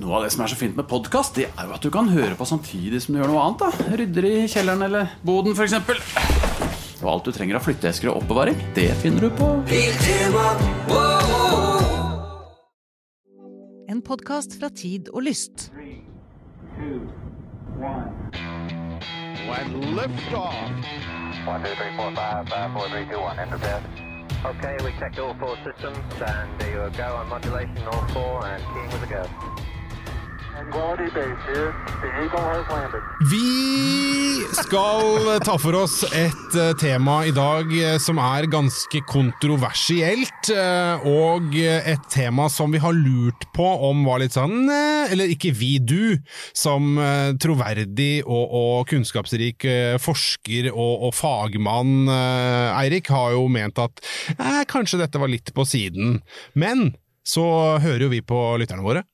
Noe av det som er så fint med podkast, det er jo at du kan høre på samtidig som du gjør noe annet. da Rydder i kjelleren eller boden, f.eks. Og alt du trenger av flytteesker og oppbevaring, det finner du på En podkast fra Tid og Lyst. Okay, we checked all four systems, and there you go on modulation, all four, and keying with a go. Vi skal ta for oss et eh, tema i dag eh, som er ganske kontroversielt, eh, og et tema som vi har lurt på om var litt sånn Eller ikke vi, du, som troverdig og, og kunnskapsrik forsker og, og fagmann, Eirik, har jo ment at eh, kanskje dette var litt på siden. Men så hører jo vi på lytterne våre.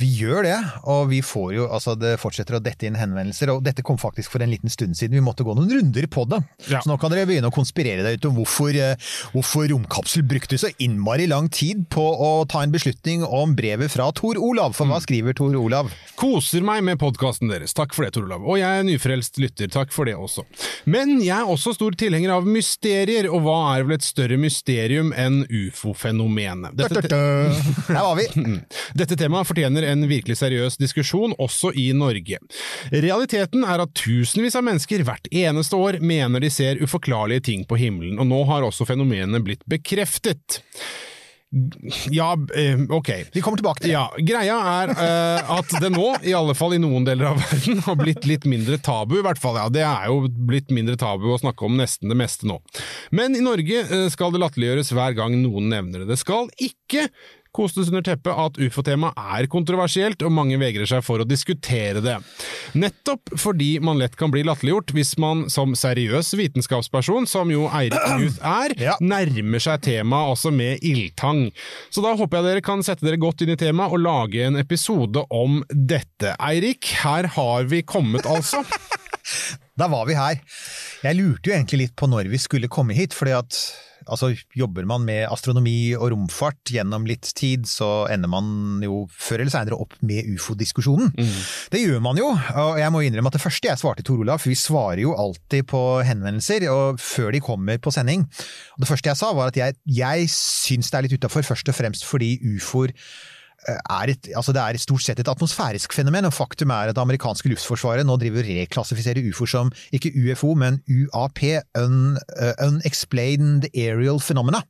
Vi gjør det, og vi får jo, altså det fortsetter å dette inn henvendelser, og dette kom faktisk for en liten stund siden. Vi måtte gå noen runder på det. Ja. Så nå kan dere begynne å konspirere deg ut om hvorfor, eh, hvorfor romkapsel brukte så innmari lang tid på å ta en beslutning om brevet fra Tor Olav. For hva skriver Tor Olav? Koser meg med podkasten deres, takk for det, Tor Olav. Og jeg er nyfrelst lytter, takk for det også. Men jeg er også stor tilhenger av mysterier, og hva er vel et større mysterium enn ufo-fenomenet? Dette, var vi! dette temaet fortjener en virkelig seriøs diskusjon, også i Norge. Realiteten er at tusenvis av mennesker hvert eneste år mener de ser uforklarlige ting på himmelen, og nå har også fenomenet blitt bekreftet. Ja, eh, ok. Vi kommer tilbake til det. Ja, Greia er uh, at det nå, i alle fall i noen deler av verden, har blitt litt mindre tabu. I hvert fall, ja, Det er jo blitt mindre tabu å snakke om nesten det meste nå. Men i Norge eh, skal det latterliggjøres hver gang noen nevner det. Det skal ikke kostes under teppet at ufo-temaet er kontroversielt, og mange vegrer seg for å diskutere det. Nettopp fordi man lett kan bli latterliggjort hvis man som seriøs vitenskapsperson, som jo Eirik Youth er, Ja. nærmer seg temaet også med ildtang. Så da håper jeg dere kan sette dere godt inn i temaet og lage en episode om dette. Eirik, her har vi kommet altså. Da var vi her. Jeg lurte jo egentlig litt på når vi skulle komme hit, fordi at altså, jobber man med astronomi og romfart gjennom litt tid, så ender man jo før eller seinere opp med ufo-diskusjonen. Det gjør man jo, og jeg må innrømme at det første jeg svarte Tor Olav, for vi svarer jo alltid på henvendelser og før de kommer på sending. Og det første jeg sa var at jeg, jeg syns det er litt utafor, først og fremst fordi ufoer er et, altså det er stort sett et atmosfærisk fenomen, og faktum er at det amerikanske luftforsvaret nå driver og reklassifiserer ufoer som ikke UFO, men UAP, un, uh, Unexplained Aerial Phenomena.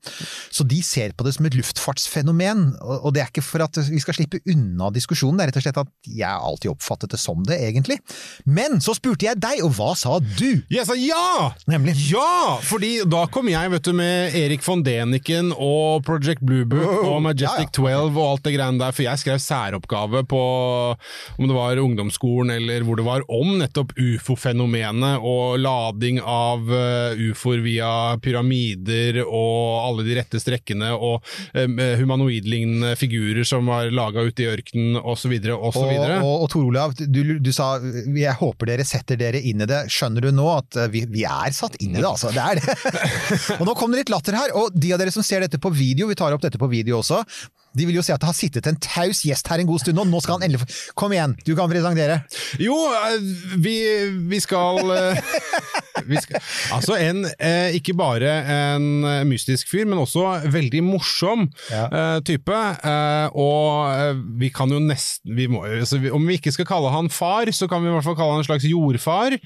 Så de ser på det som et luftfartsfenomen, og, og det er ikke for at vi skal slippe unna diskusjonen, det er rett og slett at jeg alltid oppfattet det som det, egentlig. Men så spurte jeg deg, og hva sa du? Jeg sa ja! Nemlig. Ja! Fordi da kom jeg vet du, med Erik von Deniken og Project Bluebook og Majestic Ja, ja. 12 og alt det greiene der, for jeg skrev særoppgave på om det var ungdomsskolen eller hvor det var, om nettopp ufo-fenomenet og lading av uh, ufoer via pyramider og alle de rette strekkene og um, humanoidlignende figurer som var laga ute i ørkenen osv. Og, Og, og, og Tor Olav, du, du sa jeg håper dere setter dere inn i det. Skjønner du nå at eh, vi, vi er satt inn i det, altså? Det er det. og nå kom det litt latter her, og de av dere som ser dette på video, vi tar opp dette på video også, de vil jo si at det har sittet en taus gjest her en god stund, og nå skal han endelig få Kom igjen, du kan presentere. Jo, eh, vi, vi skal eh, vi skal, altså en, eh, ikke bare en mystisk fyr, men også veldig morsom Ja. type. Og vi kan jo nesten vi må, altså, Om vi ikke skal kalle han far, så kan vi i hvert fall kalle han en slags jordfar.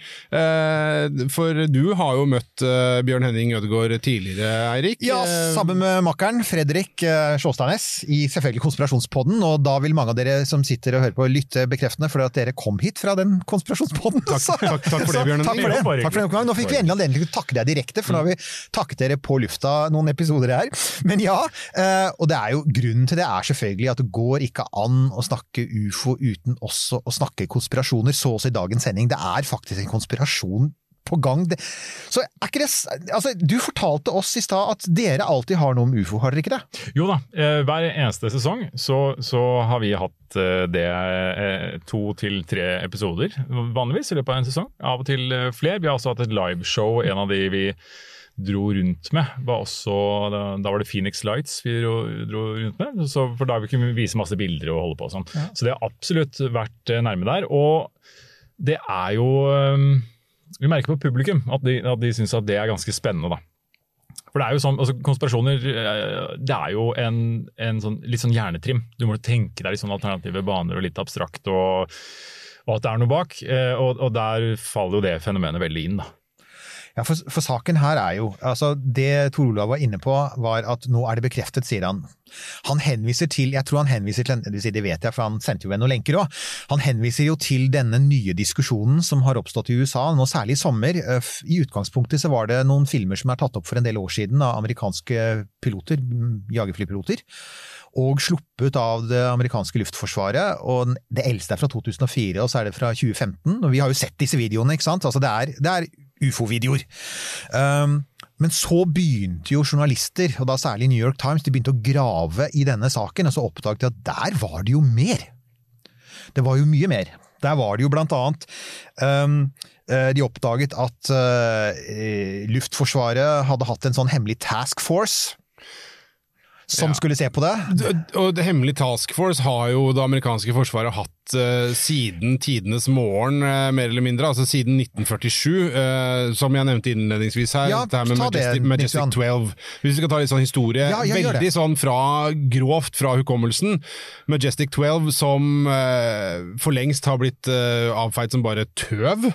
For du har jo møtt Bjørn Henning Ødegaard tidligere, Eirik. Ja, sammen med makkeren Fredrik Sjåstadnes i selvfølgelig Konspirasjonspodden, og da vil mange av dere som sitter og hører på lytte bekreftende, for at dere kom hit fra den konspirasjonspodden. Takk- takk- takk for det, Bjørn Takk for det. Takk for det. Nå fikk vi endelig anledning til å takke deg direkte, for nå har vi takket dere på lufta noen episoder her. Men ja, eh, og det er jo grunnen til det er selvfølgelig at det går ikke an å snakke ufo uten også å snakke konspirasjoner, så også i dagens sending. Det er faktisk en konspirasjon på gang. Det, så er ikke det Altså, du fortalte oss i stad at dere alltid har noe om ufo, har dere ikke det? Jo da, eh, hver eneste sesong så, så har vi hatt eh, det eh, to til tre episoder vanligvis i løpet av en sesong. Av og til flere. Vi har også hatt et liveshow, en av de vi dro rundt med, var også Da, var det Phoenix Lights vi dro, dro rundt med, så, for da kunne vi vise masse bilder og holde på og sånn. Så det har absolutt vært nærme der. Og det er jo eh, Vi merker på publikum at de, at de syns at det er ganske spennende, da. For det er jo sånn, altså Konspirasjoner eh, det er jo en, en sånn, litt sånn hjernetrim. Du må tenke deg litt sånn alternative baner og litt abstrakt, og, og at det er noe bak. eh, Og, og der faller jo det fenomenet veldig inn. da. Ja, for, for saken her er jo altså Det Tor Olav var inne på, var at nå er det bekreftet, sier han. Han henviser til Jeg tror han henviser til det vet jeg, for han sendte jo meg noen lenker òg. Han henviser jo til denne nye diskusjonen som har oppstått i USA, nå særlig i sommer. Eh, I utgangspunktet så var det noen filmer som er tatt opp for en del år siden av amerikanske piloter, mm, jagerflypiloter. Og sluppet av det amerikanske luftforsvaret. og Det eldste er fra 2004, og så er det fra 2015. og Vi har jo sett disse videoene, ikke sant. Altså det er, det er ufo-videoer. Um, men så begynte jo journalister, og da særlig New York Times, de begynte å grave i denne saken, og så oppdaget de at der var det jo mer. Det var jo mye mer. Der var det jo blant annet um, eh, De oppdaget at uh, Luftforsvaret hadde hatt en sånn hemmelig task force som Ja. skulle se på det. Og det hemmelige Task Force har jo det amerikanske forsvaret hatt uh, siden tidenes morgen, uh, mer eller mindre. Altså siden 1947, uh, som jeg nevnte innledningsvis her. Ja, det her med Majestic, det, Majestic, Majestic 12. Hvis vi skal ta litt sånn historie, Ja, ja, veldig sånn fra grovt fra hukommelsen. Majestic 12 som eh, for lengst har blitt eh, avfeid som bare tøv.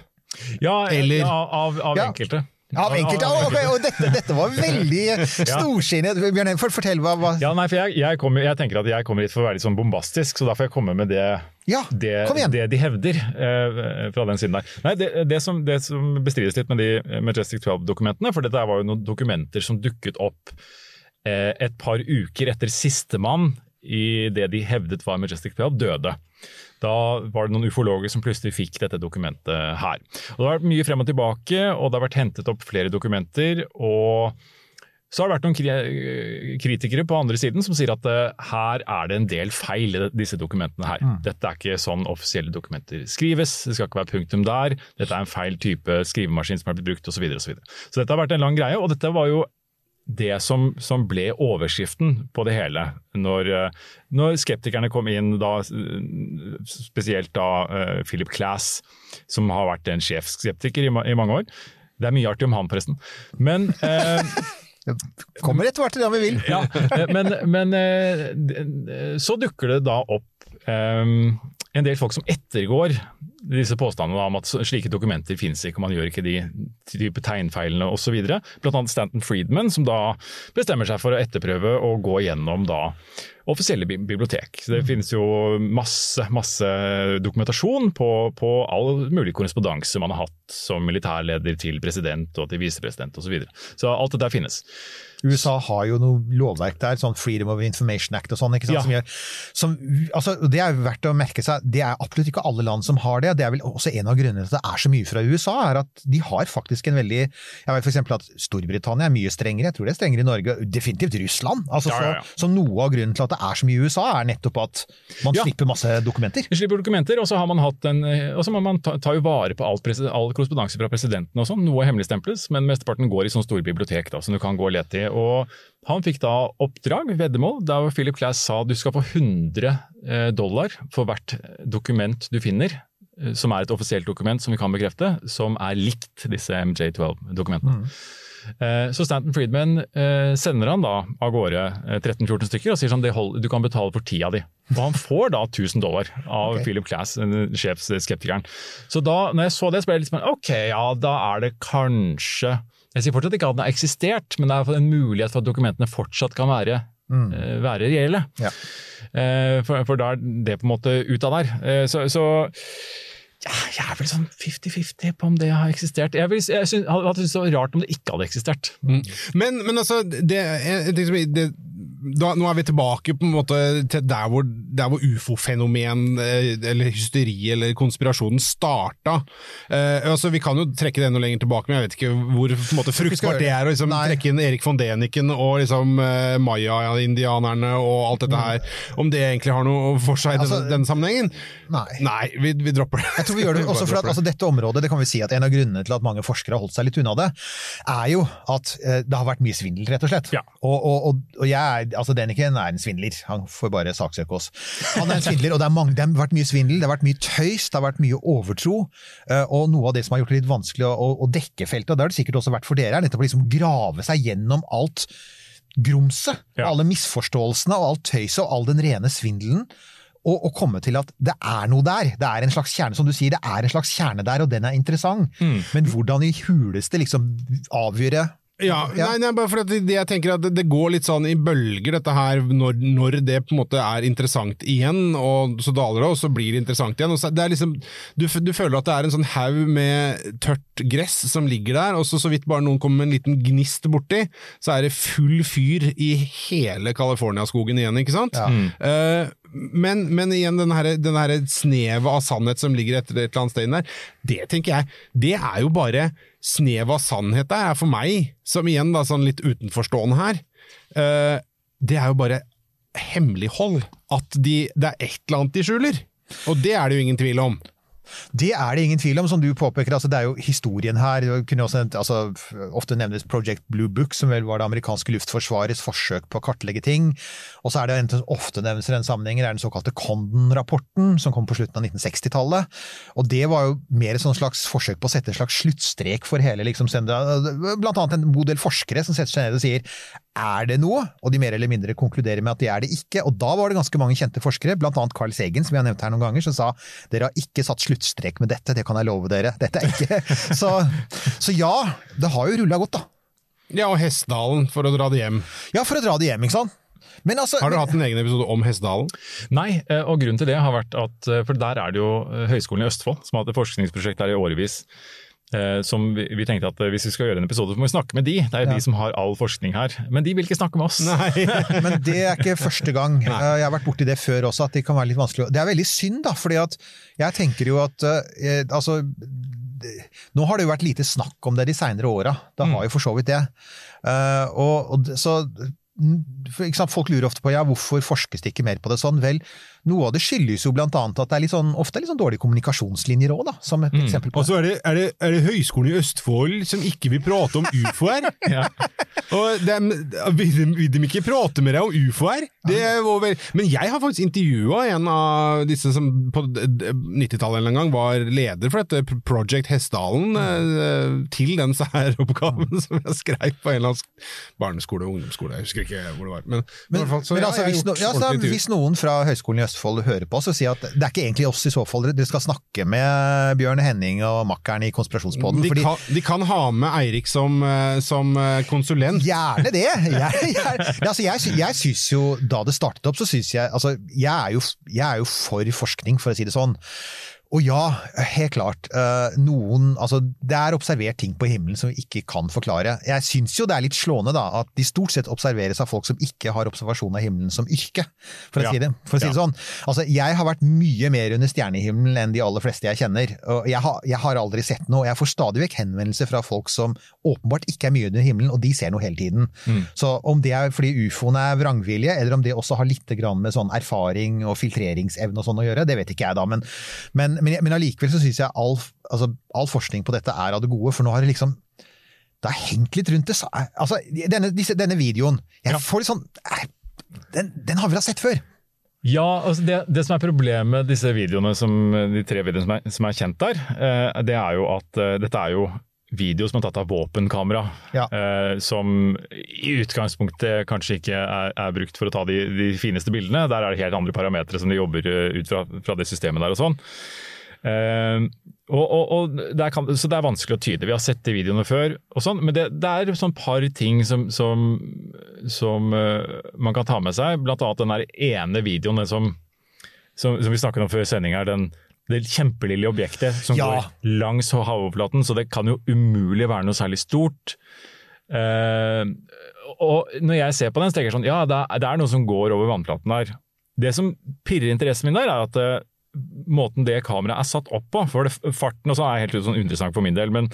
Ja, Eller- ja av, av Ja. Av enkelte, Av- av ok, og dette, dette var veldig storsinnet. Bjørn, for, fortell hva, hva Ja, nei, for jeg, jeg, kommer, jeg tenker at jeg kommer hit for å være litt sånn bombastisk, så da får jeg komme med det, Ja, det, det de hevder eh, fra den siden der. Nei, det, det, som, det som bestrides litt med de Majestic 12-dokumentene, for dette var jo noen dokumenter som dukket opp eh, et par uker etter sistemann i det de hevdet var Majestic 12, døde. Da var det noen ufologer som plutselig fikk dette dokumentet her. Og Det har vært mye frem og tilbake, og det har vært hentet opp flere dokumenter. og så har det vært noen kritikere på andre siden som sier at eh, her er det en del feil i disse dokumentene her. Dette er ikke sånn offisielle dokumenter skrives, det skal ikke være punktum der, dette er en feil type skrivemaskin som har blitt brukt osv. Så, videre, og så, videre. så dette har vært en lang greie, og dette var jo det som, som ble overskriften på det hele. Når, eh, når skeptikerne kom inn, da, eh, spesielt da eh, Philip Class, som har vært en sjefsskeptiker i, i mange år. Det er mye artig om han, forresten. Men eh, Kommer etter hvert til det vi vil. ja, men, men så dukker det da opp eh, en del folk som ettergår disse påstandene om at slike dokumenter finnes ikke, man gjør ikke de type tegnfeilene osv. Blant annet Stanton Friedman, som da bestemmer seg for å etterprøve og gå gjennom da offisielle bibliotek. Så det finnes jo masse, masse dokumentasjon på, på all mulig korrespondanse man har hatt som militærleder til president og til visepresident osv. Så, videre. så alt dette finnes. USA har jo noe lovverk der, sånn Freedom of Information Act og sånn, ikke sant, Ja. som gjør som, altså, Det er verdt å merke seg, det er absolutt ikke alle land som har det. Det er vel også en av grunnene til at det er så mye fra USA, er at de har faktisk en veldig Jeg vet f.eks. at Storbritannia er mye strengere, jeg tror det er strengere i Norge, definitivt Russland. Altså, ja, ja. Så, så noe av grunnen til at det er så mye i USA, er nettopp at man Ja. slipper masse dokumenter. Man slipper dokumenter, og så har man hatt en, og så må man ta, ta jo vare på alt, all korrespondanse fra presidenten og sånn. Noe hemmeligstemples, men mesteparten går i sånne store bibliotek da, som du kan gå og lete i. Og han fikk da oppdrag, veddemål, der Philip Class sa du skal få 100 eh, dollar for hvert dokument du finner, eh, som er et offisielt dokument som vi kan bekrefte, som er likt disse MJ12-dokumentene. Eh, Så Stanton Friedman eh, sender han da av gårde eh, 13-14 stykker og sier sånn, du kan betale for tida di. Og han får da 1000 dollar av okay. Philip Class, sjefsskeptikeren. Så da når jeg så det, så ble jeg litt sånn, ok, ja da er det kanskje Jeg sier fortsatt ikke at den har eksistert, men det er en mulighet for at dokumentene fortsatt kan være, Mm. være reelle. Ja. Eh, For, for da er det på en måte ut av der. Eh, Så, så jeg er vel sånn 50-50 på om det har eksistert. Jeg, vil, jeg synes, hadde syntes det var rart om det ikke hadde eksistert. Men, men altså, det, jeg det, da, nå er vi tilbake på en måte til der hvor, der hvor ufo-fenomen, eh, eller hysteri eller konspirasjonen starta. Eh, altså, vi kan jo trekke det enda lenger tilbake, men jeg vet ikke hvor måte, fruktbart det er å liksom, trekke inn Erik von Deniken og liksom, eh, Maya-indianerne og alt dette her. Om det egentlig har noe for seg i Altså, denne, denne sammenhengen? Nei. Nei, vi, vi dropper det. Jeg tror vi gjør det også for at altså, dette området, det kan vi si at En av grunnene til at mange forskere har holdt seg litt unna det, er jo at eh, det har vært mye svindel, rett og slett. Ja. Og, og, og, og jeg er, altså Deniken er en svindler, han får bare saksøke oss. Han er en svindler, og det, mange, det har vært mye svindel, det har vært mye tøys, det har vært mye overtro. eh, og noe av det som har gjort det litt vanskelig å, å, å dekke feltet, og det har det sikkert også vært for dere, er nettopp å liksom grave seg gjennom alt grumset, Ja. alle misforståelsene og alt tøyset og all den rene svindelen. Og, og komme til at det er noe der. Det er en slags kjerne, som du sier, det er en slags kjerne der, og den er interessant. Men hvordan i huleste liksom avgjøre Ja, Ja. Nei, nei, bare for det, jeg tenker at det, det går litt sånn i bølger, dette her, når, når det på en måte er interessant igjen, og så daler det, og så blir det interessant igjen. Så, det er liksom, du, du føler at det er en sånn haug med tørt gress som ligger der, og så, så vidt bare noen kommer med en liten gnist borti, så er det full fyr i hele California-skogen igjen, ikke sant? Eh, men, men igjen, den her, her snevet av sannhet som ligger etter et eller annet sted der, det tenker jeg, det er jo bare snevet av sannhet der, er for meg, som igjen da, sånn litt utenforstående her, uh, det er jo bare hemmelighold. At de, det er et eller annet de skjuler. Og det er det jo ingen tvil om. Det er det ingen tvil om, som du påpeker. Altså, det er jo historien her. Det kunne også, altså, ofte nevnes Project Blue Book, som vel var det amerikanske luftforsvarets forsøk på å kartlegge ting. Og så er det ofte nevnes i den sammenhengen, det er den såkalte Condon-rapporten, som kom på slutten av 1960-tallet. Og det var jo mer et slags forsøk på å sette en slags sluttstrek for hele liksom, Blant annet en god del forskere som setter seg ned og sier er det noe? Og de mer eller mindre konkluderer med at det er det ikke. Og da var det ganske mange kjente forskere, blant annet Carl Segen, som vi har nevnt her noen ganger, som sa dere har ikke satt sluttstrek med dette, det kan jeg love dere. Dette er ikke Så, så ja, det har jo rulla godt, da. Ja, og Hessdalen, for å dra det hjem. Ja, for å dra det hjem, ikke sant? Men altså Har du hatt en egen episode om Hessdalen? Nei, eh, og grunnen til det har vært at eh, For der er det jo eh, Høgskolen i Østfold som har hatt et forskningsprosjekt der i årevis. Eh, Som vi, vi tenkte at eh, hvis vi skal gjøre en episode, så må vi snakke med de. Det er jo de som har all forskning her. Men de vil ikke snakke med oss. Nei. Men det er ikke første gang. Eh, Jeg har vært borti det før også, at det kan være litt vanskelig. Det er veldig synd, da, fordi at jeg tenker jo at altså Nå har det jo vært lite snakk om det de seinere åra. Det har jo for så vidt det. Eh, og, og så ikke sant? Folk lurer ofte på ja, hvorfor forskes det ikke mer på det sånn. Vel, noe av det skyldes jo blant annet at det er litt sånn, ofte er litt sånn dårlige kommunikasjonslinjer òg. Som et eksempel på Og så er det, er, det, er det Høgskolen i Østfold som ikke vil prate om ufoer? Ja. Og dem, vil, de, vil de ikke prate med deg om ufoer? Det vel, men jeg har faktisk intervjua en av disse som på 90-tallet en gang var leder for dette Project Hessdalen, mm. til den særoppgaven som jeg skrev på en eller annen barneskole og ungdomsskole, jeg husker ikke hvor det var. Men, i Men, men ja, altså, hvis, no, ja, så hvis noen fra Høgskolen i Østfold hører på oss og sier at det er ikke egentlig oss i så fall dere skal snakke med Bjørn Henning og makkeren i Konspirasjonspodden. de, kan, de kan ha med Eirik som, eh, som eh, konsulent. Gjerne det! Jeg, jeg, altså jeg, jeg syns jo, da det startet opp, så syns jeg Altså, jeg er, jo, jeg er jo for forskning, for å si det sånn. Og ja, helt klart. eh, noen Altså, det er observert ting på himmelen som vi ikke kan forklare. Jeg syns jo det er litt slående, da, at de stort sett observeres av folk som ikke har observasjon av himmelen som yrke, for å Ja. si det, for å si det sånn. Altså, jeg har vært mye mer under stjernehimmelen enn de aller fleste jeg kjenner. Og jeg har, jeg har aldri sett noe, og jeg får stadig vekk henvendelser fra folk som åpenbart ikke er mye under himmelen, og de ser noe hele tiden. Så om det er fordi ufoene er vrangvilje, eller om det også har litt grann med sånn erfaring og filtreringsevne og sånn å gjøre, det vet ikke jeg da. Men, men, men, men allikevel så syns jeg all, altså, all forskning på dette er av det gode, for nå har det liksom det har hengt litt rundt det. Altså, denne, disse, denne videoen, jeg Ja. får litt sånn eh, den, den har vi da sett før! Ja, altså det, det som er problemet med disse videoene, som, de tre videoene som er, som er kjent der, eh, det er jo at eh, dette er jo video som er tatt av våpenkamera, Ja. eh, som i utgangspunktet kanskje ikke er, er brukt for å ta de, de fineste bildene. Der er det helt andre parametere som de jobber eh, ut fra, fra det systemet der og sånn. Eh, og, og, og det kan- så det er vanskelig å tyde. Vi har sett de videoene før, og sånn, men det, det er sånn par ting som, som, som uh, man kan ta med seg. Blant annet den der ene videoen den som, som, som vi snakket om før sending her. Den, det kjempelille objektet som Ja. går langs havoverflaten, så det kan jo umulig være noe særlig stort. Uh, og når jeg ser på den, så tenker jeg sånn Ja, det er, det er noe som går over vannflaten der. Det som pirrer interessen min der, er at uh, måten det kameraet er satt opp på For det, farten også er helt sånn interessant for min del, men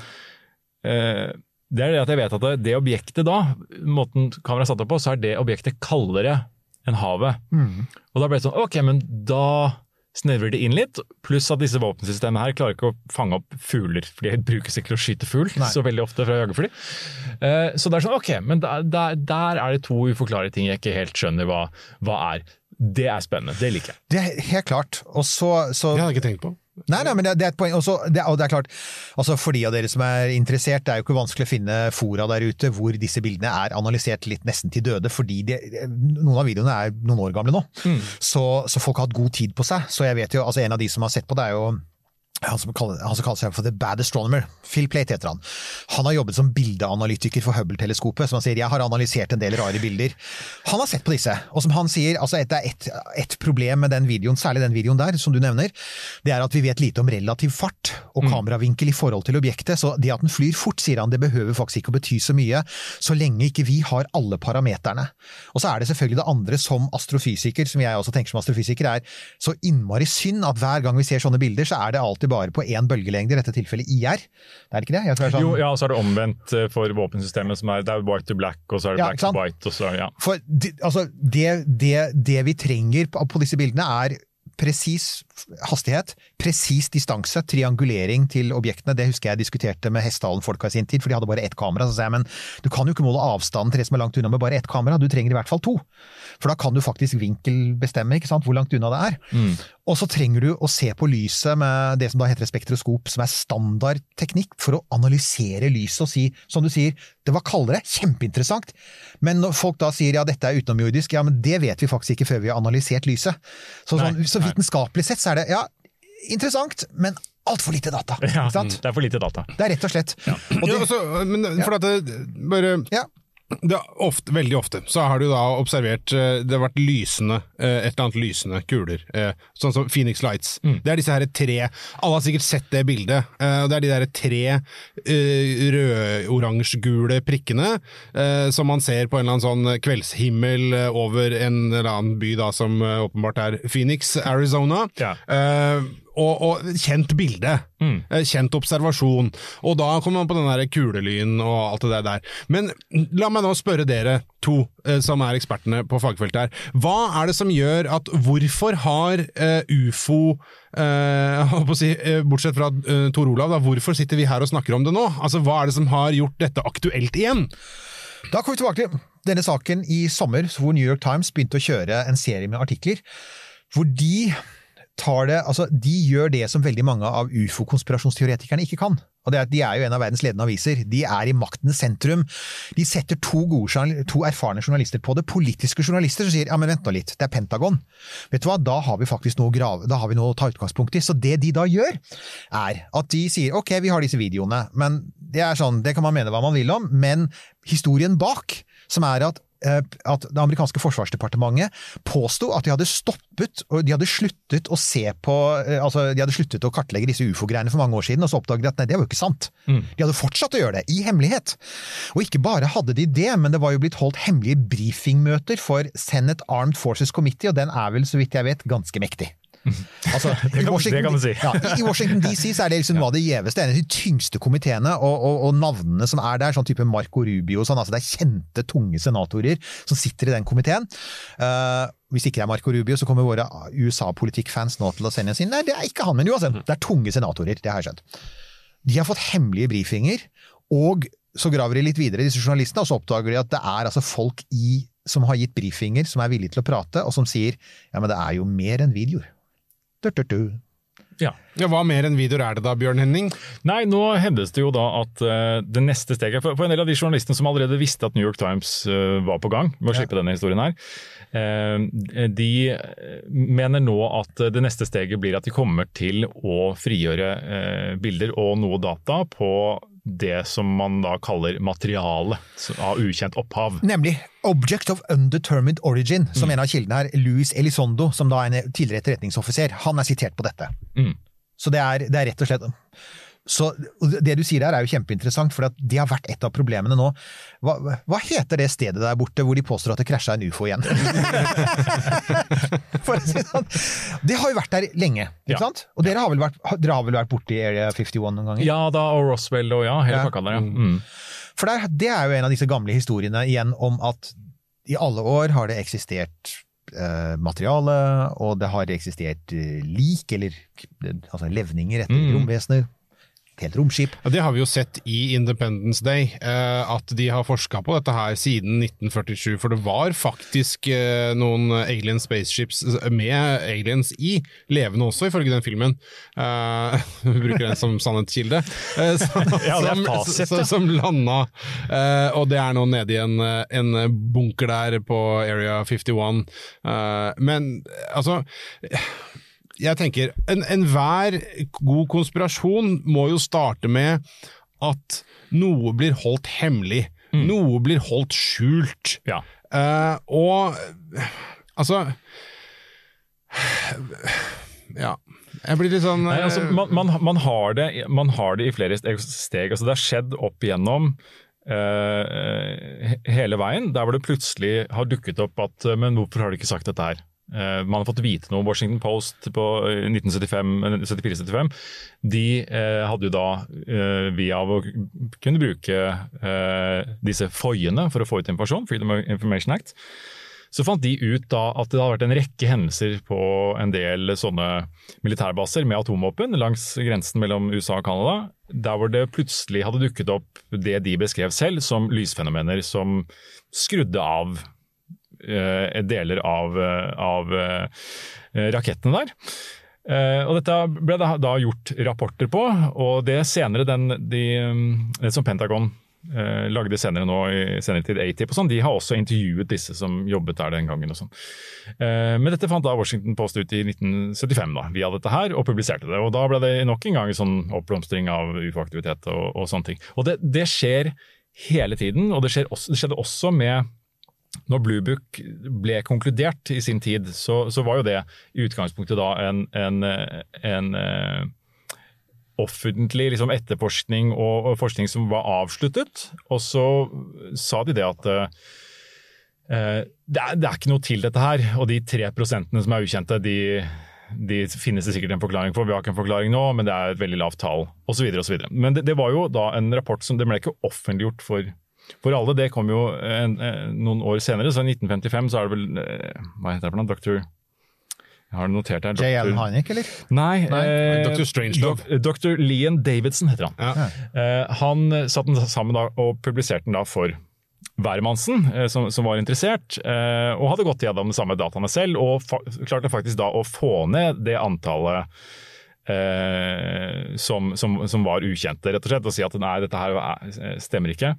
uh, det er det at jeg vet at det, det objektet da, måten kameraet er satt opp på, så er det objektet kaldere enn havet. Og da ble det sånn Ok, men da snevrer det inn litt, pluss at disse våpensystemene her klarer ikke å fange opp fugler, for de brukes ikke til å skyte fugl så veldig ofte fra jagerfly. Uh, så det er sånn, ok, men der, der, der er det to uforklarlige ting jeg ikke helt skjønner hva, hva er. Det er spennende, det liker jeg. Det er helt klart. Og så, så Det hadde jeg ikke tenkt på. Nei, nei, men det, det er et poeng. Også, det, og det er klart, altså For de av dere som er interessert, det er jo ikke vanskelig å finne fora der ute hvor disse bildene er analysert litt nesten til døde, fordi de, noen av videoene er noen år gamle nå. Så, så folk har hatt god tid på seg. Så jeg vet jo, altså En av de som har sett på det, er jo han som, kaller, han som kaller seg for The Bad Astronomer. Phil Plate heter han. Han har jobbet som bildeanalytiker for Hubble-teleskopet. Som han sier, jeg har analysert en del rare bilder. Han har sett på disse, og som han sier, altså det er ett et problem med den videoen, særlig den videoen der, som du nevner, det er at vi vet lite om relativ fart og kameravinkel i forhold til objektet. Så det at den flyr fort, sier han, det behøver faktisk ikke å bety så mye, så lenge ikke vi har alle parameterne. Og så er det selvfølgelig det andre som astrofysiker, som jeg også tenker som astrofysiker, er så innmari synd at hver gang vi ser sånne bilder, så er det alltid bare på én bølgelengde, i dette tilfellet IR. Det er det ikke det? Det sånn, Jo, ja, så er det omvendt eh, for våpensystemet, som er, det er white to black, og så er det Ja, black to white, og så ja. For de, altså, det, det, det vi trenger på, på disse bildene er presis hastighet, presis distanse, triangulering til objektene. Det husker jeg diskuterte med Hessdalen-folka i sin tid, for de hadde bare ett kamera. Så sa jeg men du kan jo ikke måle avstanden til det som er langt unna med bare ett kamera, du trenger i hvert fall to. For da kan du faktisk vinkelbestemme ikke sant, hvor langt unna det er. Og så trenger du å se på lyset med det som da heter et spektroskop, som er standard teknikk for å analysere lyset og si, som du sier, det var kaldere, kjempeinteressant. Men når folk da sier ja, dette er utenomjordisk, ja, men det vet vi faktisk ikke før vi har analysert lyset. Så, sånn, Nei, så nei. vitenskapelig sett så er det ja, interessant, men altfor lite data. Ja, Ikke sant? det er for lite data. Det er rett og slett. Og Ja, det, altså, men for at det, bare ja, ofte, Veldig ofte så har du da observert eh, Det har vært lysende, eh, et eller annet lysende kuler. eh, Sånn som Phoenix Lights. Det er disse her tre Alle har sikkert sett det bildet. Det er de der tre rød-oransje-gule prikkene som man ser på en eller annen sånn kveldshimmel over en eller annen by da som åpenbart er Phoenix, Arizona. Ja. Eh, og, og kjent bilde. Mm. Kjent observasjon. Og da kommer man på den der kulelyn og alt det der. Men la meg nå spørre dere to, eh, som er ekspertene på fagfeltet her. Hva er det som gjør at Hvorfor har eh, ufo eh, si, eh, Bortsett fra eh, Tor Olav, da, hvorfor sitter vi her og snakker om det nå? Altså, Hva er det som har gjort dette aktuelt igjen? Da kommer vi tilbake til denne saken i sommer, hvor New York Times begynte å kjøre en serie med artikler hvor de tar det, altså de gjør det som veldig mange av ufo-konspirasjonsteoretikerne ikke kan. Og det er at De er jo en av verdens ledende aviser. De er i maktens sentrum. De setter to, gode, to erfarne journalister på det. Politiske journalister som sier ja, men vent nå litt, det er Pentagon. Vet du hva, Da har vi faktisk noe, grave, da har vi noe å ta utgangspunkt i. Så det de da gjør, er at de sier ok, vi har disse videoene, men det er sånn, det kan man mene hva man vil om, men historien bak, som er at at det amerikanske forsvarsdepartementet påsto at de hadde stoppet og de hadde sluttet å se på eh, altså de hadde sluttet å kartlegge disse ufo-greiene for mange år siden, og så oppdaget de at nei, det var jo ikke sant. De hadde fortsatt å gjøre det, i hemmelighet. Og ikke bare hadde de det, men det var jo blitt holdt hemmelige brifingmøter for Senate Armed Forces Committee, og den er vel, så vidt jeg vet, ganske mektig. Altså, det, kan- det kan man si. Ja, I Washington DC så er det liksom noe av det gjeveste, en av de tyngste komiteene, og, og, og navnene som er der, sånn type Marco Rubio og sånn, altså det er kjente, tunge senatorer som sitter i den komiteen. Uh, hvis ikke det er Marco Rubio, så kommer våre USA-politikkfans nå til å sende sin. Nei, det er ikke han, men uansett, det er tunge senatorer, det har jeg skjønt. De har fått hemmelige brifinger, og så graver de litt videre, disse journalistene, og så oppdager de at det er altså folk i, som har gitt brifinger, som er villige til å prate, og som sier ja, men det er jo mer enn videoer. Du, du, du. Ja. Ja, Hva mer enn videoer er det da, Bjørn Henning? Nei, nå hendes det jo da at uh, det neste steget For, for en del av de journalistene som allerede visste at New York Times uh, var på gang med å slippe denne historien her, uh, de mener nå at det neste steget blir at de kommer til å frigjøre bilder og noe data på det som man da kaller materiale av ukjent opphav. Nemlig Object of Undetermined Origin, som en av kildene her, Louis Elizondo, som da er en tidligere etterretningsoffiser, han er sitert på dette. Mm. Så det er, det er rett og slett Så Det du sier der er jo kjempeinteressant, for det har vært et av problemene nå. Hva, hva heter det stedet der borte hvor de påstår at det krasja en ufo igjen? for å si det sånn. Det har jo vært der lenge, ikke Ja. sant? Og dere har vel vært, dere har vel vært borti Area 51 noen ganger? Ja da, og Roswell og ja, hele Ja. pakka der, ja. Mm. For der, det er jo en av disse gamle historiene igjen om at i alle år har det eksistert eh, materiale, og det har eksistert eh, lik, eller altså levninger etter Mm. romvesener. Helt romskip. Ja, Det har vi jo sett i Independence Day, eh, at de har forska på dette her siden 1947. For det var faktisk eh, noen alien spaceships med aliens i, levende også, ifølge den filmen. Eh, Vi bruker den som sannhetskilde. Eh, som, Ja, det er fasit, som, som landa, eh, og det er nå nede i en, eh, en bunker der på Area 51. Eh, men altså jeg tenker, en- enhver god konspirasjon må jo starte med at noe blir holdt hemmelig. Noe blir holdt skjult. Ja. Uh, og altså Ja. Jeg blir litt sånn Nei, altså, eh, man, man, man, har det, man har det i flere steg. Altså, det har skjedd opp igjennom uh, hele veien, der hvor det plutselig har dukket opp at Men hvorfor har de ikke sagt dette her? Eh, man har fått vite noe. Washington Post på eh, 1974-75 de eh, hadde jo da, eh, via å kunne bruke eh, disse foiene for å få ut informasjon, Freedom of Information Act, så fant de ut da at det hadde vært en rekke hendelser på en del sånne militærbaser med atomvåpen langs grensen mellom USA og Canada, der hvor det plutselig hadde dukket opp det de beskrev selv som lysfenomener som skrudde av eh, deler av, eh, av eh, rakettene der. Uh, og Dette ble det da gjort rapporter på, og det senere den, de, det som Pentagon uh, lagde senere nå i senere tid, ATIP og sånn, de har også intervjuet disse som jobbet der den gangen. og sånn. Uh, men dette fant da Washington Post ut i 1975 da, via dette her, og publiserte det. Og Da ble det nok en gang sånn oppblomstring av ufo-aktivitet og, og sånne ting. Og det, det skjer hele tiden, og det, også, det skjedde også med når Blue Book ble konkludert i sin tid, så, så var jo det i utgangspunktet da en, en, en eh, offentlig liksom, etterforskning og, og forskning som var avsluttet. Og så sa de det at uh, det, er, det er ikke noe til dette her. Og de tre prosentene som er ukjente, de, de finnes det sikkert en forklaring for. Vi har ikke en forklaring nå, men det er et veldig lavt tall, osv. Men det, det var jo da en rapport som det ble ikke offentliggjort for for alle. Det kom jo en, en, noen år senere, så i 1955 så er det vel eh, Hva heter det for noe? Doktor Jeg har det notert her. J.L. Allen eller? Nei, eh, Dr. Strangelove. Dr. Leon Davidson heter han. Ja. Eh, han satte den sammen da, og publiserte den da for hvermannsen eh, som, som var interessert, eh, og hadde gått gjennom de samme dataene selv, og fa klarte faktisk da å få ned det antallet eh, som, som, som var ukjente, rett og slett, og si at nei, dette her er- stemmer ikke.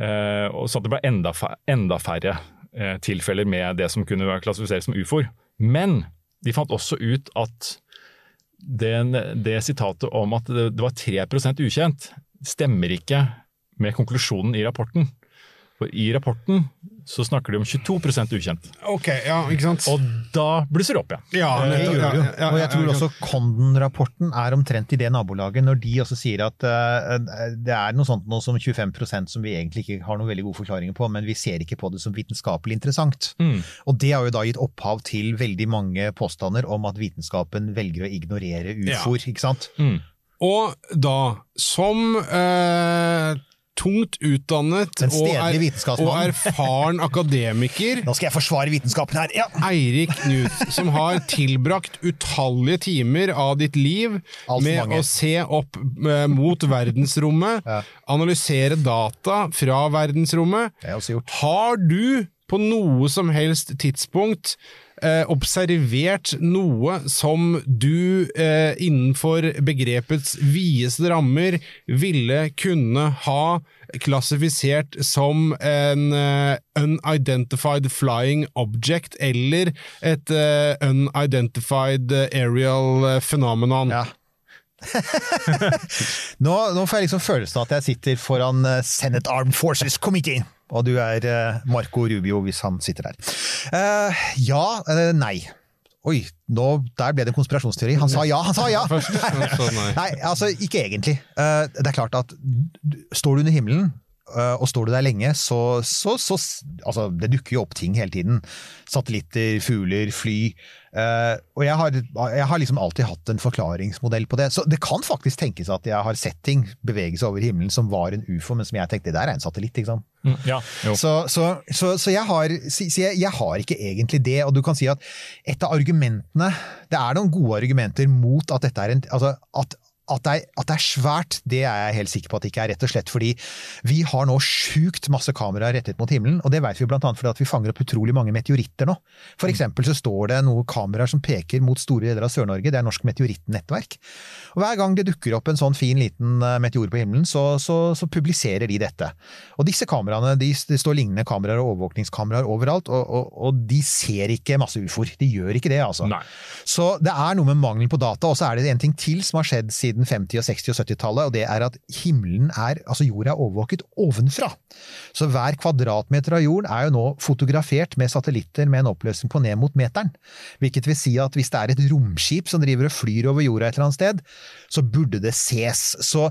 Eh, så det ble enda, enda færre eh, tilfeller med det som kunne være klassifisert som ufoer. Men de fant også ut at den, det sitatet om at det, det var 3% ukjent, stemmer ikke med konklusjonen i rapporten. For i rapporten så snakker de om 22% ukjent. Ok, ja, ikke sant? Og da blusser det opp igjen. ja, Det nettopp, gjør ja, det jo. ja, ja, Og jeg tror også Condon-rapporten er omtrent i det nabolaget, når de også sier at uh, det er noe sånt noe som 25% som vi egentlig ikke har noen veldig gode forklaringer på, men vi ser ikke på det som vitenskapelig interessant. Mm. Og det har jo da gitt opphav til veldig mange påstander om at vitenskapen velger å ignorere ufoer, ikke sant? Mm. Og da, som eh, tungt utdannet og, er, og erfaren akademiker Nå skal jeg forsvare vitenskapen her! Ja! Eirik Knut, som har tilbrakt utallige timer av ditt liv Alt med mange. å se opp eh, mot verdensrommet, Ja. analysere data fra verdensrommet. Har du på noe som helst tidspunkt eh, observert noe som du eh, innenfor begrepets videste rammer ville kunne ha klassifisert som en uh, unidentified flying object eller et uh, unidentified aerial eh, phenomenon? Ja. nå, nå får jeg liksom følelsen av at jeg sitter foran eh, Senate Armed Forces Committee, og du er eh, Marco Rubio hvis han sitter der. Eh, ja, eh, nei. Oi, nå, der ble det en konspirasjonsteori. Han sa ja, han sa ja! Først, nei. Altså ikke egentlig. Det er klart at står du under himmelen, og står du der lenge, så, så, så Altså, det dukker jo opp ting hele tiden. Satellitter, fugler, fly. Eh, Og jeg har, jeg har liksom alltid hatt en forklaringsmodell på det. Så det kan faktisk tenkes at jeg har sett ting bevege seg over himmelen som var en ufo, men som jeg tenkte det der er en satellitt, ikke sant. Mm, Ja. Så, så, så, så, jeg, har, jeg, jeg har ikke egentlig det. Og du kan si at et av argumentene Det er noen gode argumenter mot at dette er en altså at, at, det er, at det er svært, det er jeg helt sikker på at det ikke er. Rett og slett fordi vi har nå sjukt masse kameraer rettet mot himmelen. Og det vet vi blant annet fordi at vi fanger opp utrolig mange meteoritter nå. For eksempel så står det noen kameraer som peker mot store deler av Sør-Norge. Det er Norsk meteorittnettverk. Og hver gang det dukker opp en sånn fin liten eh, meteor på himmelen, så, så, så publiserer de dette. Og disse kameraene, de, det står lignende kameraer og overvåkningskameraer overalt, og, og, og de ser ikke masse ufoer. De gjør ikke det, altså. Nei. Så det er noe med mangelen på data, og så er det en ting til som har skjedd siden 50-, og 60- og 70-tallet, og det er at himmelen er, altså jorda er overvåket ovenfra. Så hver kvadratmeter av jorden er jo nå fotografert med satellitter med en oppløsning på ned mot meteren. Hvilket vil si at hvis det er et romskip som driver og flyr over jorda et eller annet sted, så burde det ses. Så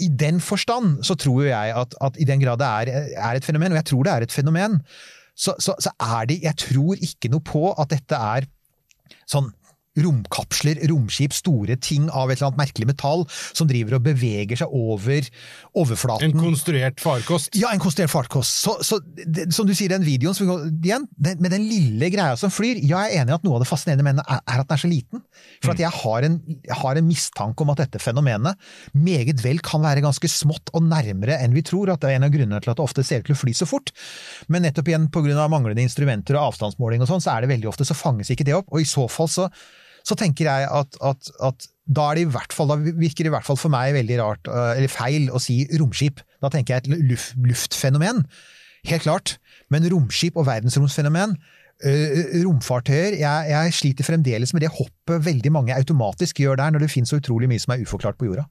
i den forstand så tror jeg at, at i den grad det er, er et fenomen, og jeg tror det er et fenomen, så, så, så er det Jeg tror ikke noe på at dette er sånn romkapsler, romskip, store ting av et eller annet merkelig metall som driver og beveger seg over overflaten. En konstruert farkost. Ja, en konstruert farkost. Så, så det, som du sier, den videoen som, igjen, den, med den lille greia som flyr, ja, jeg er enig i at noe av det fascinerende med den er, er at den er så liten. For at jeg har, en, jeg har en mistanke om at dette fenomenet meget vel kan være ganske smått og nærmere enn vi tror. At det er en av grunnene til at det ofte ser ut til å fly så fort. Men nettopp igjen pga. manglende instrumenter og avstandsmåling og sånn, så er det veldig ofte så fanges ikke det opp. Og i så fall så, så tenker jeg at, at, at da, fall, da virker det i hvert fall for meg veldig rart, øh, eller feil, å si romskip. Da tenker jeg et luft, luftfenomen. Helt klart. Men romskip og verdensromsfenomen øh, romfartøyer, jeg, jeg sliter fremdeles med det hoppet veldig mange automatisk gjør der, når det finnes så utrolig mye som er uforklart på jorda.